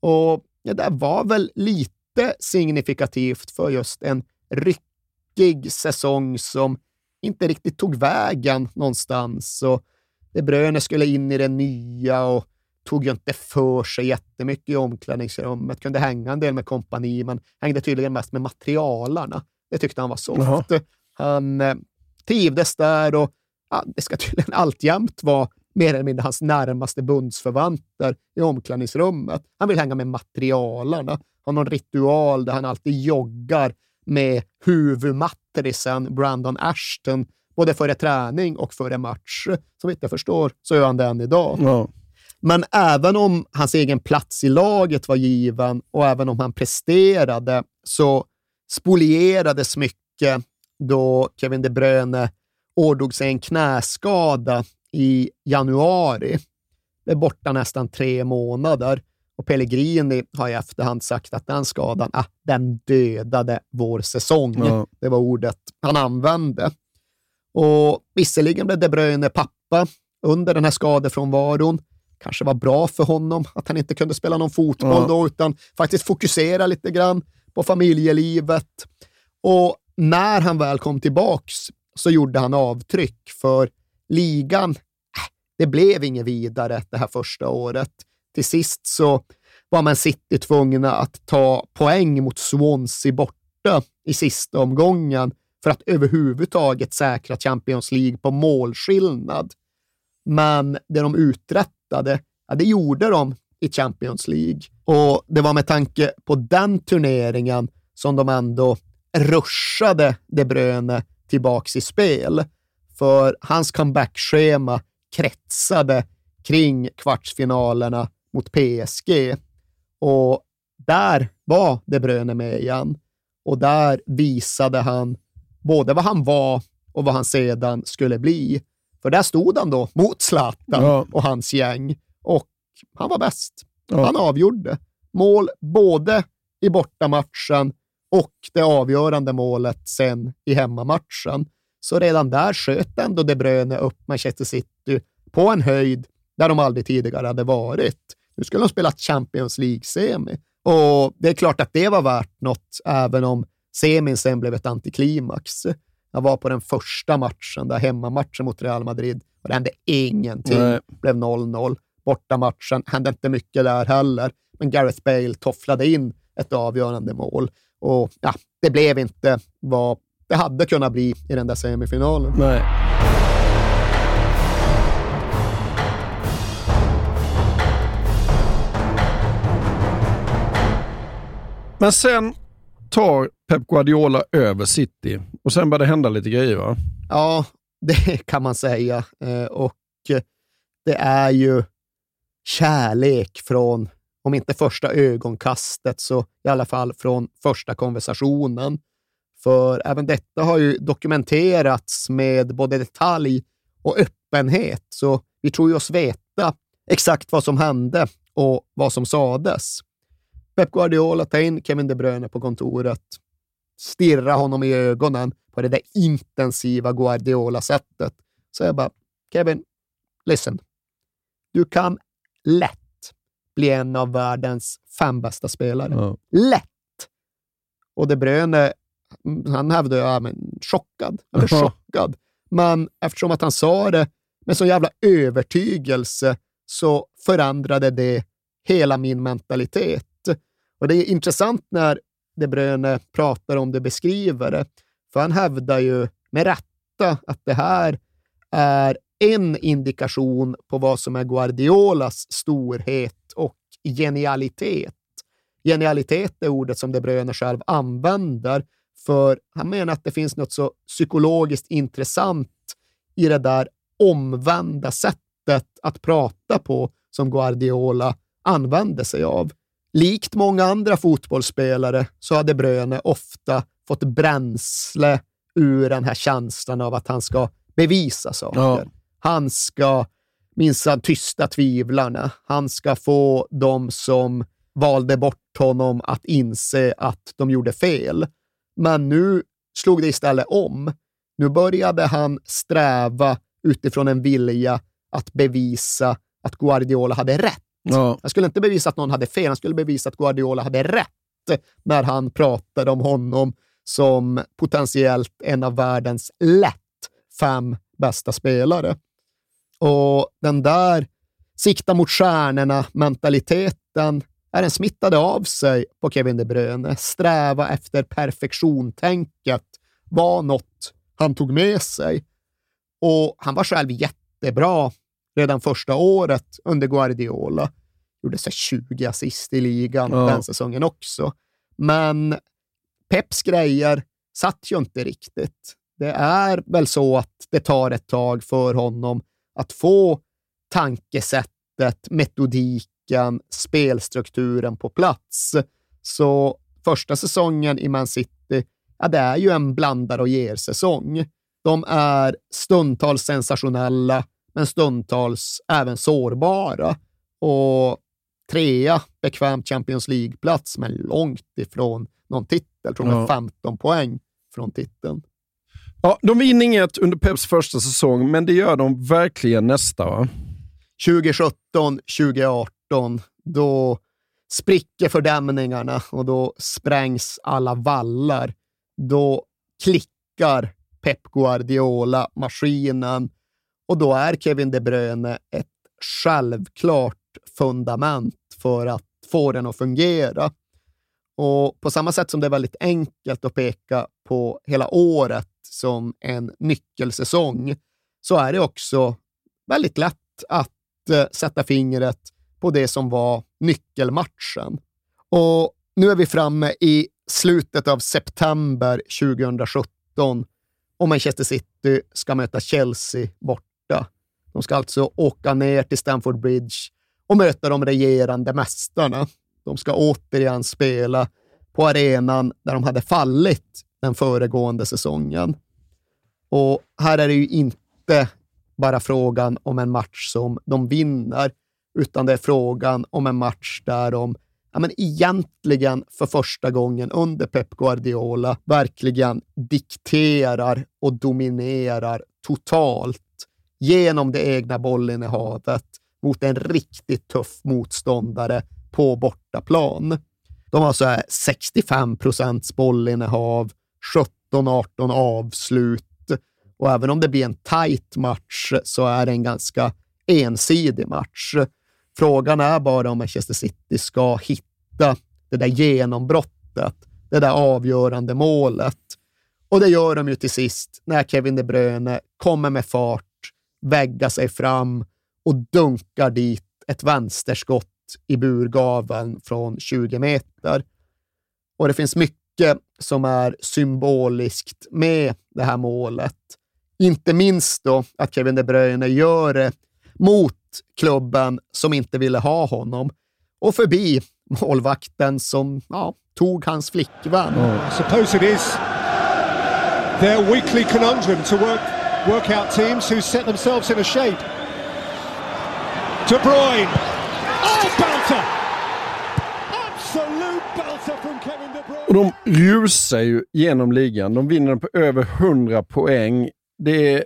Och det där var väl lite signifikativt för just en ryckig säsong som inte riktigt tog vägen någonstans. Och de Bruyne skulle in i det nya och tog ju inte för sig jättemycket i omklädningsrummet, kunde hänga en del med kompani, men hängde tydligen mest med materialarna. Det tyckte han var soft. Jaha. Han eh, trivdes där och ja, det ska tydligen alltjämt vara mer eller mindre hans närmaste bundsförvanter i omklädningsrummet. Han vill hänga med materialarna, har någon ritual där han alltid joggar med huvudmatrisen Brandon Ashton, både före träning och före match. Så vitt jag förstår så gör han det än idag. Ja. Men även om hans egen plats i laget var given och även om han presterade så spolierades mycket då Kevin De Bruyne ådrog sig en knäskada i januari. Det är borta nästan tre månader och Pellegrini har i efterhand sagt att den skadan, ah, den dödade vår säsong. Ja. Det var ordet han använde. Och visserligen blev De Bruyne pappa under den här skadefrånvaron, kanske var bra för honom att han inte kunde spela någon fotboll ja. då, utan faktiskt fokusera lite grann på familjelivet. Och när han väl kom tillbaks så gjorde han avtryck, för ligan, äh, det blev inget vidare det här första året. Till sist så var man City tvungna att ta poäng mot Swansea borta i sista omgången för att överhuvudtaget säkra Champions League på målskillnad. Men det de uträttade ja, det gjorde de i Champions League. Och det var med tanke på den turneringen som de ändå rushade De Bruyne tillbaks i spel. För hans comeback-schema kretsade kring kvartsfinalerna mot PSG. Och där var De Bruyne med igen. Och där visade han både vad han var och vad han sedan skulle bli. För där stod han då mot Zlatan Ja. och hans gäng och han var bäst. Ja. Han avgjorde. Mål både i bortamatchen och det avgörande målet sen i hemmamatchen. Så redan där sköt ändå De Bruyne upp Manchester City på en höjd där de aldrig tidigare hade varit. Nu skulle de spela Champions League-semi och det är klart att det var värt något, även om semin sen blev ett antiklimax. Jag var på den första matchen, där hemmamatchen mot Real Madrid, och det hände ingenting. Nej. blev 0-0. Bortamatchen hände inte mycket där heller, men Gareth Bale tofflade in ett avgörande mål. Och ja, det blev inte vad det hade kunnat bli i den där semifinalen. Nej. Men sen tar Pep Guardiola över City och sen började det hända lite grejer va? Ja, det kan man säga. Eh, och det är ju kärlek från, om inte första ögonkastet, så i alla fall från första konversationen. För även detta har ju dokumenterats med både detalj och öppenhet, så vi tror ju oss veta exakt vad som hände och vad som sades. Pep Guardiola tar in Kevin De Bruyne på kontoret, stirrar honom i ögonen på det där intensiva Guardiola-sättet. Så jag bara, Kevin, listen. Du kan lätt bli en av världens fem bästa spelare. Ja. Lätt! Och De Bruyne, han hävdade ju, ja, men chockad. Han Ja. chockad. Men eftersom att han sa det med så jävla övertygelse så förändrade det hela min mentalitet. Och det är intressant när de Bruyne pratar om det, beskriver det. För han hävdar ju med rätta att det här är en indikation på vad som är Guardiolas storhet och genialitet. Genialitet är ordet som De Bruyne själv använder, för han menar att det finns något så psykologiskt intressant i det där omvända sättet att prata på som Guardiola använde sig av. Likt många andra fotbollsspelare så har De Bruyne ofta fått bränsle ur den här känslan av att han ska bevisa saker. Ja. Han ska minsann tysta tvivlarna. Han ska få de som valde bort honom att inse att de gjorde fel. Men nu slog det istället om. Nu började han sträva utifrån en vilja att bevisa att Guardiola hade rätt. Ja. Han skulle inte bevisa att någon hade fel, han skulle bevisa att Guardiola hade rätt när han pratade om honom som potentiellt en av världens lätt fem bästa spelare. Och den där sikta mot stjärnorna-mentaliteten är den smittade av sig på Kevin De Bruyne. Sträva efter perfektion-tänket var något han tog med sig. Och han var själv jättebra redan första året under Guardiola. Gjorde sig 20 assist i ligan Ja. den säsongen också. Men Peps grejer satt ju inte riktigt. Det är väl så att det tar ett tag för honom att få tankesättet, metodiken, spelstrukturen på plats. Så första säsongen i Man City, ja, det är ju en blandar och ger-säsong. De är stundtals sensationella, men stundtals även sårbara. Och trea, bekväm Champions League-plats, men långt ifrån någon titel. Jag tror de är Ja. 15 poäng från titeln. Ja, de vinner inget under Peps första säsong, men det gör de verkligen nästa va? 2017, 2018, då spricker fördämningarna och då sprängs alla vallar. Då klickar Pep Guardiola maskinen och då är Kevin De Bruyne ett självklart fundament för att få den att fungera. Och på samma sätt som det är väldigt enkelt att peka på hela året som en nyckelsäsong, så är det också väldigt lätt att eh, sätta fingret på det som var nyckelmatchen. Och nu är vi framme i slutet av september 2017 och Manchester City ska möta Chelsea borta. De ska alltså åka ner till Stamford Bridge och möta de regerande mästarna. De ska återigen spela på arenan där de hade fallit den föregående säsongen. Och här är det ju inte bara frågan om en match som de vinner, utan det är frågan om en match där de ja, men egentligen för första gången under Pep Guardiola verkligen dikterar och dominerar totalt genom det egna bollinnehavet mot en riktigt tuff motståndare på bortaplan. De har så här 65 procents bollinnehav, 17-18 avslut och även om det blir en tight match så är det en ganska ensidig match. Frågan är bara om Manchester City ska hitta det där genombrottet, det där avgörande målet. Och det gör de ju till sist när Kevin De Bruyne kommer med fart, väggar sig fram och dunkar dit ett vänsterskott i burgaveln från 20 meter. Och det finns mycket som är symboliskt med det här målet. Inte minst då att Kevin De Bruyne gör det mot klubben som inte ville ha honom och förbi målvakten som ja, tog hans flickvän. Oh. Suppose it is their weekly conundrum to work, work out teams who set themselves in a shape. De Bruyne. Oh, belter! Absolute belter from Kevin De Bruyne. Och de rusar ju genom ligan. De vinner på över 100 poäng. Det är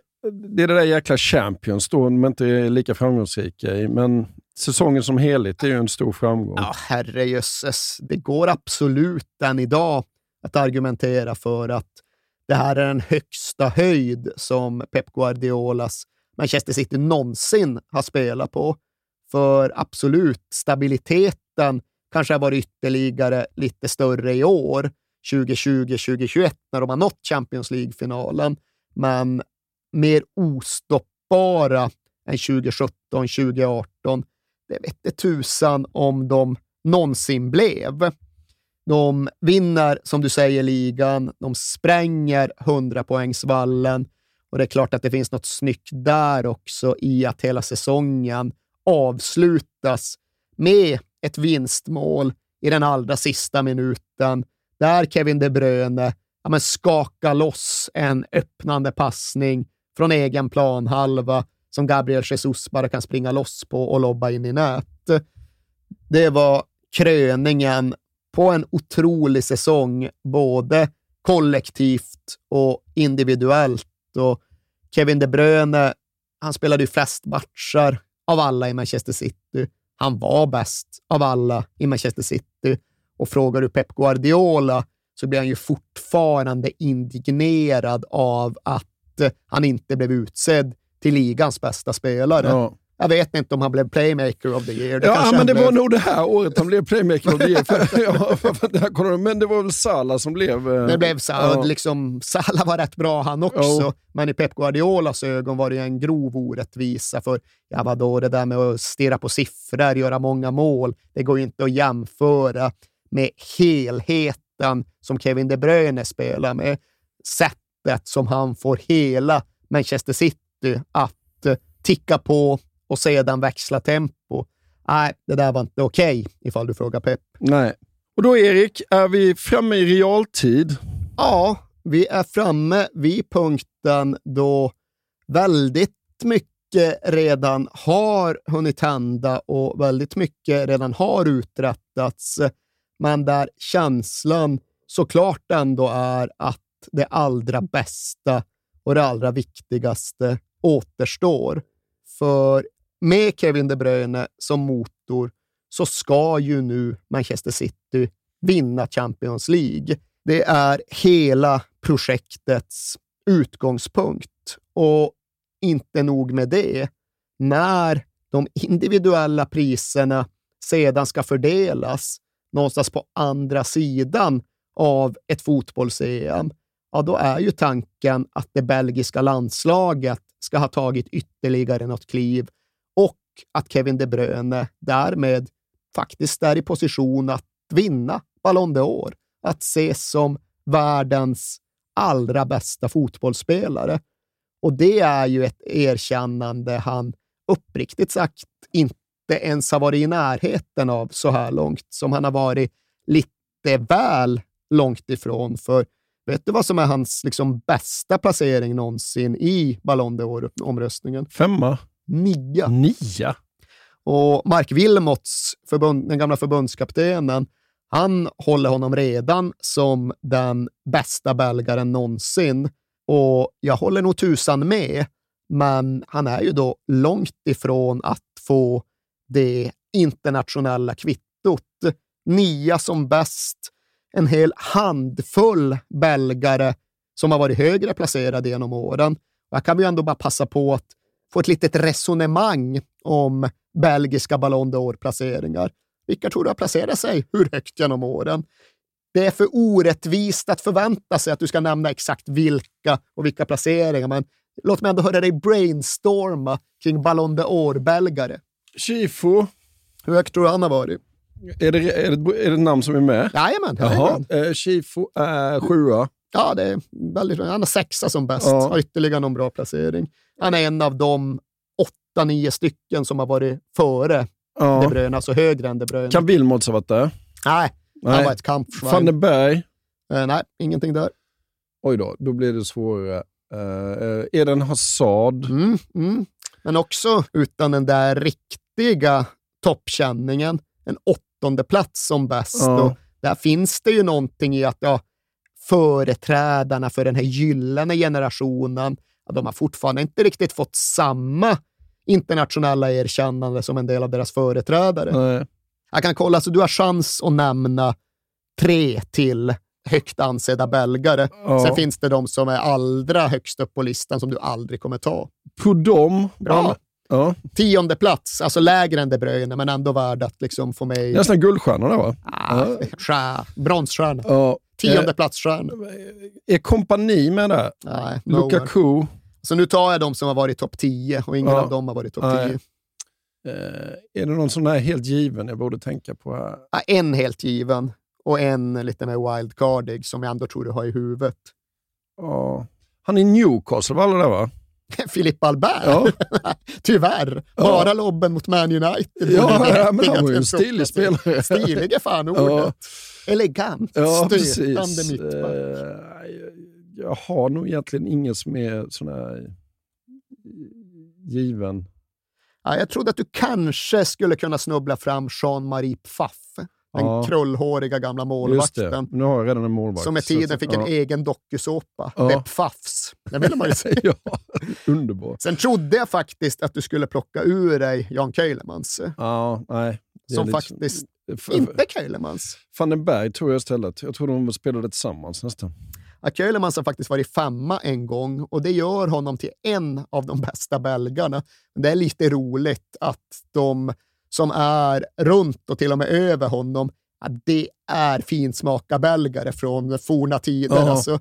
det är det där jäkla Champions då, de inte är lika framgångsrika i. Men säsongen som helhet är ju en stor framgång. Ja, herrejösses. Det går absolut än idag att argumentera för att det här är den högsta höjd som Pep Guardiolas Manchester City någonsin har spelat på. För absolut, stabiliteten kanske har varit ytterligare lite större i år, 2020-2021, när de har nått Champions League-finalen. Men mer ostoppbara än 2017-2018. Det vette tusan om de någonsin blev. De vinner, som du säger, ligan. De spränger 100-poängsvallen och det är klart att det finns något snyggt där också i att hela säsongen avslutas med ett vinstmål i den allra sista minuten där Kevin De Bruyne ja, men skakar loss en öppnande passning från egen planhalva som Gabriel Jesus bara kan springa loss på och lobba in i nät. Det var kröningen på en otrolig säsong, både kollektivt och individuellt. Och Kevin De Bruyne, han spelade ju flest matcher av alla i Manchester City. Han var bäst av alla i Manchester City. Och frågar du Pep Guardiola så blir han ju fortfarande indignerad av att han inte blev utsedd till ligans bästa spelare. Ja. Jag vet inte om han blev playmaker of the year. Det ja, men det blev... var nog det här året han blev playmaker of the year. För, ja, för, men det var väl Salah som blev... Eh, det blev Salah. Ja. Liksom, Salah var rätt bra han också, ja. men i Pep Guardiolas ögon var det en grov orättvisa. För ja, vadå, det där med att stirra på siffror, göra många mål, det går ju inte att jämföra med helheten som Kevin De Bruyne spelar med. Sätt sättet som han får hela Manchester City att eh, ticka på och sedan växla tempo. Nej, det där var inte okej, okay, ifall du frågar Pep. Nej. Och då, Erik, är vi framme i realtid? Ja, vi är framme vid punkten då väldigt mycket redan har hunnit hända och väldigt mycket redan har uträttats, men där känslan såklart ändå är att det allra bästa och det allra viktigaste återstår. För med Kevin De Bruyne som motor så ska ju nu Manchester City vinna Champions League. Det är hela projektets utgångspunkt. Och inte nog med det. När de individuella priserna sedan ska fördelas någonstans på andra sidan av ett fotbolls-EM, ja då är ju tanken att det belgiska landslaget ska ha tagit ytterligare något kliv att Kevin De Bruyne därmed faktiskt är i position att vinna Ballon d'Or, att ses som världens allra bästa fotbollsspelare. Och det är ju ett erkännande han uppriktigt sagt inte ens har varit i närheten av så här långt, som han har varit lite väl långt ifrån. För vet du vad som är hans liksom, bästa placering någonsin i Ballon d'Or-omröstningen? Femma? Nia. Nia? Och Mark Wilmots, förbund, den gamla förbundskaptenen, han håller honom redan som den bästa belgaren någonsin. Och jag håller nog tusan med, men han är ju då långt ifrån att få det internationella kvittot. Nia som bäst, en hel handfull belgare som har varit högre placerade genom åren. Jag kan ju ändå bara passa på att få ett litet resonemang om belgiska Ballon d'Or-placeringar. Vilka tror du har placerat sig hur högt genom åren? Det är för orättvist att förvänta sig att du ska nämna exakt vilka och vilka placeringar, men låt mig ändå höra dig brainstorma kring Ballon d'Or-belgare. Chifo. Hur högt tror du han har varit? Är det, är det, är det namn som är med? Jajamän. Jaha. Eh, Chifo är sjua. Ja, det är väldigt Han är sexa som bäst. Ja. Har ytterligare någon bra placering. Han är en av de åtta, nio stycken som har varit före Ja. De Bruyne, alltså högre än De Bruyne. Kan Wilmots ha varit där? Nej, han Nej. var ett kampschwein. Van den Berg? Eh, nej, ingenting där. Oj då, då blir det svårare. Uh, Eden Hazard? Mm, mm. Men också utan den där riktiga toppkänningen. En åttonde plats som bäst. Ja. Där finns det ju någonting i att ja, företrädarna för den här gyllene generationen, ja, de har fortfarande inte riktigt fått samma internationella erkännande som en del av deras företrädare. Nej. Jag kan kolla, så du har chans att nämna tre till högt ansedda belgare. Ja. Sen finns det de som är allra högst upp på listan som du aldrig kommer ta. Pudom? Bra. Ja. Tionde plats, alltså lägre än De Bruyne, men ändå värd att liksom få med i... Nästan guldstjärna där va? Ah, stjär- bronsstjärna. Ja. Tionde Eh, platsstjärna. Är kompani med där? Nej, nowhere. Lukaku? Så nu tar jag de som har varit topp 10 och ingen Ja. av dem har varit topp Nej. 10. Eh, är det någon sån här helt given jag borde tänka på? Ja, en helt given och en lite mer wildcardig som jag ändå tror du har i huvudet. Ja. Han är Newcastle var alla där va? Filip Albert? Ja. Tyvärr. Ja. Bara lobben mot Man United. Ja, ja, men han var ju en stilig spelare. Stilig är fan ordet. Ja. Elegant, Ja, stötande mittback. Eh, jag har nog egentligen ingen som är sån här given. Ja, jag trodde att du kanske skulle kunna snubbla fram Jean-Marie Pfaff. Den Ja. krullhåriga gamla målvakten. nu har jag redan en målvakt. Som med tiden fick en ja. egen dokusåpa. Ja. Det Pfaffs. Det ville man ju se. ja, underbart. Sen trodde jag faktiskt att du skulle plocka ur dig Jan Keulemans. Ja, nej. Som lite- faktiskt inte Keulemans. Van den Berg tror jag istället. Jag tror de spelade tillsammans nästan. Ja, Keulemans har faktiskt varit femma en gång och det gör honom till en av de bästa belgarna. Det är lite roligt att de som är runt och till och med över honom, ja, det är finsmaka-belgare från forna tider. Alltså,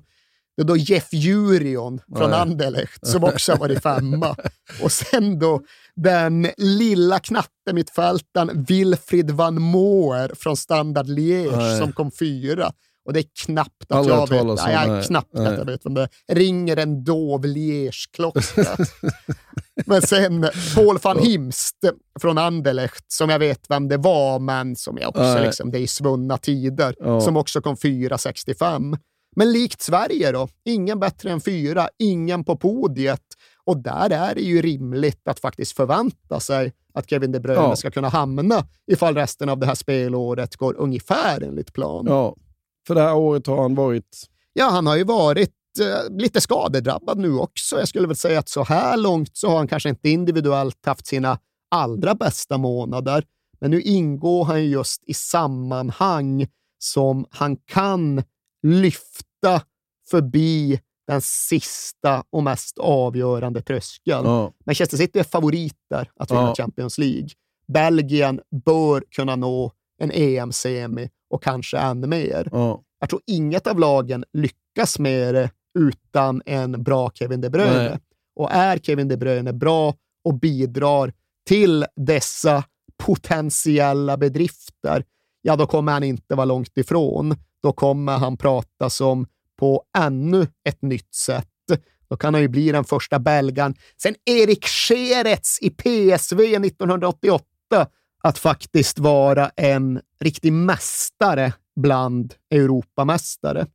det är då Jeff Jurion från Nej. Anderlecht som också har varit femma. Och sen då den lilla knattemittfältaren Wilfried van Moer från Standard Liège Nej. som kom fyra. Och det är knappt att Aldrig jag vet, om, nej, jag är nej. knappt Nej. att jag vet vem det är. Ringer en dov Liège-klocka. men sen Paul van Himst från Anderlecht, som jag vet vem det var, men som jag också, Nej. liksom, det är i svunna tider, Ja. som också kom 4,65. Men likt Sverige då, ingen bättre än fyra, ingen på podiet. Och där är det ju rimligt att faktiskt förvänta sig att Kevin De Bruyne Ja. ska kunna hamna ifall resten av det här spelåret går ungefär enligt plan. Ja, för det här året har han varit... Ja, han har ju varit eh, lite skadedrabbad nu också. Jag skulle väl säga att så här långt så har han kanske inte individuellt haft sina allra bästa månader. Men nu ingår han ju just i sammanhang som han kan lyfta förbi den sista och mest avgörande tröskeln. Ja. Manchester City är favoriter att vinna Ja. Champions League. Belgien bör kunna nå en EM-semi och kanske ännu mer. Ja. Jag tror inget av lagen lyckas med det utan en bra Kevin De Bruyne. Nej. Och är Kevin De Bruyne bra och bidrar till dessa potentiella bedrifter, ja då kommer han inte vara långt ifrån. Då kommer han prata som på ännu ett nytt sätt. Då kan han ju bli den första belgaren sen Erik Scherets i PSV 1988 att faktiskt vara en riktig mästare bland Europamästare.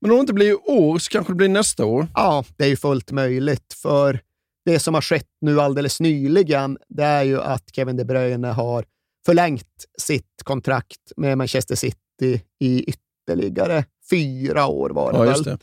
Men om det inte blir i år så kanske det blir nästa år? Ja, det är ju fullt möjligt. För det som har skett nu alldeles nyligen, det är ju att Kevin De Bruyne har förlängt sitt kontrakt med Manchester City i ytterligare fyra år var det Ja, väl. det.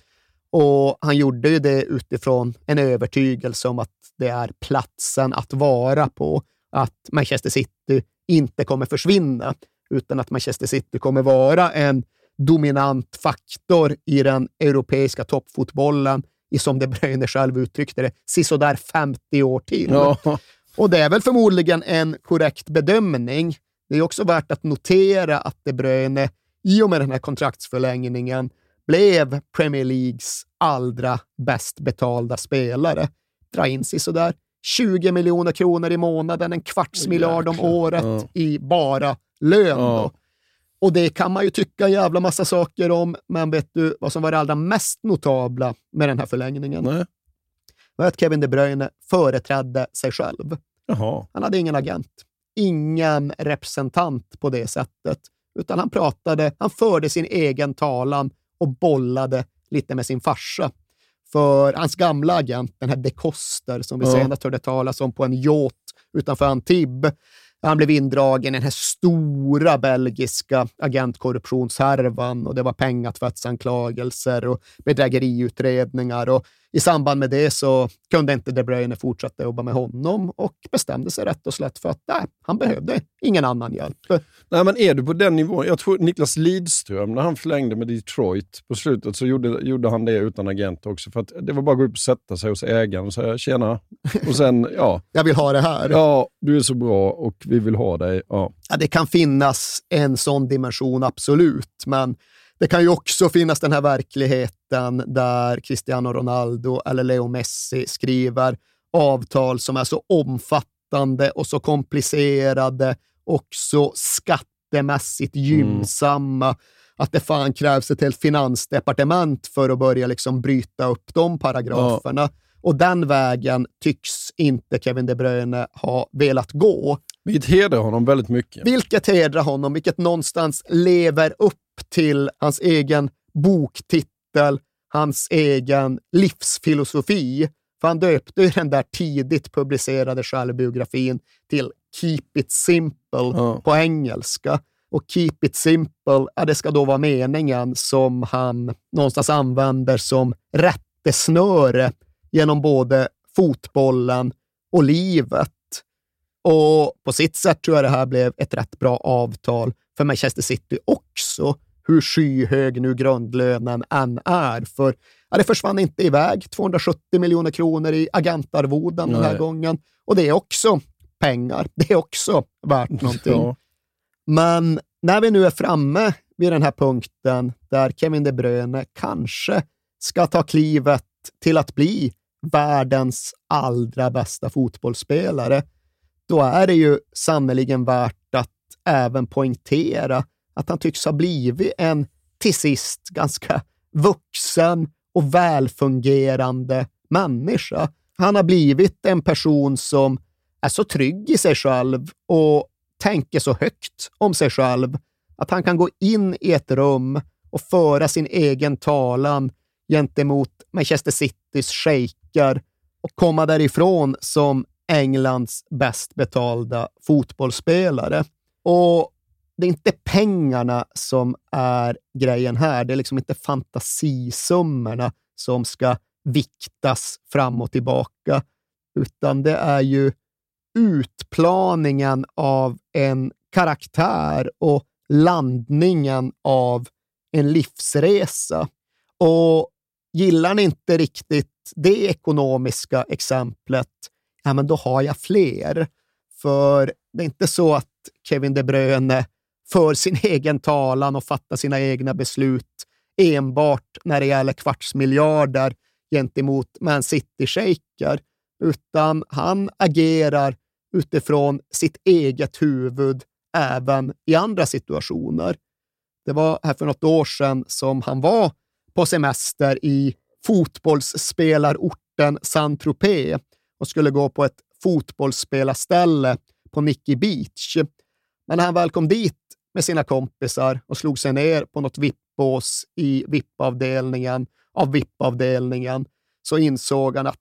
Och han gjorde ju det utifrån en övertygelse om att det är platsen att vara på. Att Manchester City inte kommer försvinna, utan att Manchester City kommer vara en dominant faktor i den europeiska toppfotbollen i, som De Bruyne själv uttryckte det, sisådär 50 år till. Ja. Och det är väl förmodligen en korrekt bedömning. Det är också värt att notera att De Bruyne i och med den här kontraktsförlängningen blev Premier Leagues allra bäst betalda spelare. Dra in sig sådär 20 miljoner kronor i månaden, en kvarts miljard om året Ja. i bara lön. Ja. Och det kan man ju tycka en jävla massa saker om, men vet du vad som var det allra mest notabla med den här förlängningen? Nej. var att Kevin De Bruyne företrädde sig själv. Jaha. Han hade ingen agent, ingen representant på det sättet, utan han pratade, han förde sin egen talan och bollade lite med sin farsa. För hans gamla agent, den här De Koster, som vi Ja. senast hörde talas om på en yacht utanför Antibes, han blev indragen i den här stora belgiska agentkorruptionshärvan och det var pengatvättsanklagelser och bedrägeriutredningar. Och I samband med det så kunde inte De Bruyne fortsätta jobba med honom och bestämde sig rätt och slätt för att nej, han behövde ingen annan hjälp. Nej, men är du på den nivån? Jag tror Niklas Lidström, när han förlängde med Detroit på slutet, så gjorde, gjorde han det utan agent också. För att det var bara att gå upp och sätta sig hos ägaren och säga tjena. Och sen, ja. Jag vill ha det här. Ja, du är så bra och vi vill ha dig. Ja. Ja, det kan finnas en sån dimension, absolut, men det kan ju också finnas den här verkligheten där Cristiano Ronaldo eller Leo Messi skriver avtal som är så omfattande och så komplicerade och så skattemässigt gynnsamma att det fan krävs ett helt finansdepartement för att börja liksom bryta upp de paragraferna. Och den vägen tycks inte Kevin De Bruyne ha velat gå. Vilket hedrar honom väldigt mycket. Vilket hedrar honom, vilket någonstans lever upp till hans egen boktitel, hans egen livsfilosofi. För han döpte ju den där tidigt publicerade självbiografin till Keep it simple på engelska. Och Keep it simple, ja, det ska då vara meningen som han någonstans använder som rättesnöre genom både fotbollen och livet. Och på sitt sätt tror jag det här blev ett rätt bra avtal för Manchester City också, hur skyhög nu grundlönen än är. För ja, det försvann inte iväg 270 miljoner kronor i agentarvoden den här Nej. gången. Och det är också pengar. Det är också värt någonting. Ja. Men när vi nu är framme vid den här punkten där Kevin De Bruyne kanske ska ta klivet till att bli världens allra bästa fotbollsspelare, då är det ju sannerligen värt att även poängtera att han tycks ha blivit en till sist ganska vuxen och välfungerande människa. Han har blivit en person som är så trygg i sig själv och tänker så högt om sig själv att han kan gå in i ett rum och föra sin egen talan gentemot Manchester Citys shejker och komma därifrån som Englands bäst betalda fotbollsspelare. Och det är inte pengarna som är grejen här. Det är liksom inte fantasisummorna som ska viktas fram och tillbaka, utan det är ju utplaningen av en karaktär och landningen av en livsresa. Och gillar ni inte riktigt det ekonomiska exemplet, ja, men då har jag fler. För det är inte så att Kevin De Bruyne för sin egen talan och fattar sina egna beslut enbart när det gäller kvartsmiljarder gentemot Man City-shejker, utan han agerar utifrån sitt eget huvud även i andra situationer. Det var här för något år sedan som han var på semester i fotbollsspelarorten Saint-Tropez och skulle gå på ett fotbollsspelarställe på Nicky Beach. Men när han väl kom dit med sina kompisar och slog sig ner på något vippbås i VIP-avdelningen av VIP-avdelningen så insåg han att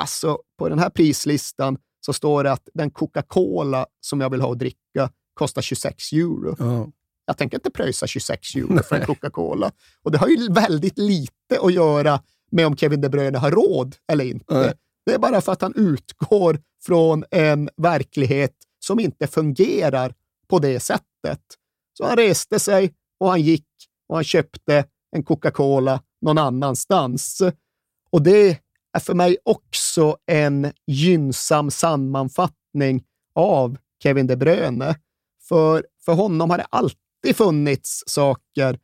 alltså, på den här prislistan så står det att den Coca-Cola som jag vill ha att dricka kostar 26 euro. Ja. Jag tänker inte pröjsa 26 euro för en Coca-Cola. Och det har ju väldigt lite att göra med om Kevin De Bruyne har råd eller inte. Nej. Det är bara för att han utgår från en verklighet som inte fungerar på det sättet. Så han reste sig och han gick och han köpte en Coca-Cola någon annanstans. Och det är för mig också en gynnsam sammanfattning av Kevin De Bruyne. För, för honom har det alltid funnits saker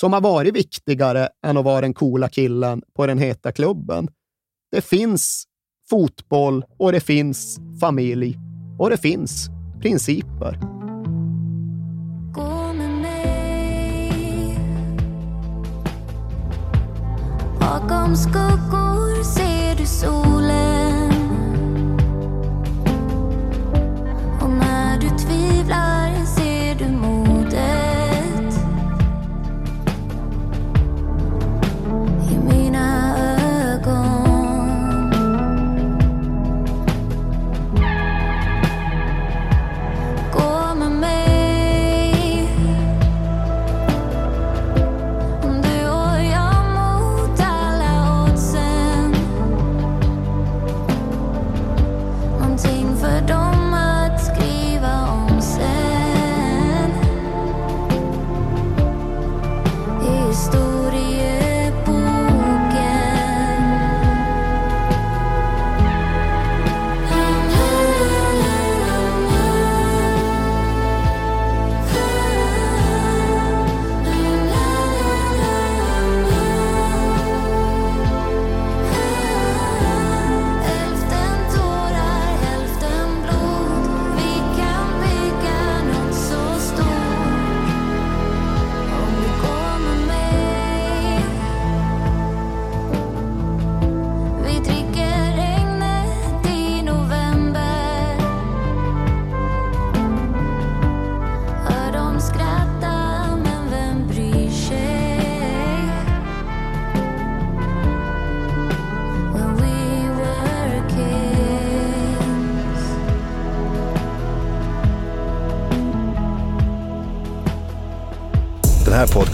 som har varit viktigare än att vara den coola killen på den heta klubben. Det finns fotboll och det finns familj och det finns principer. Bakom skuggor ser du solen.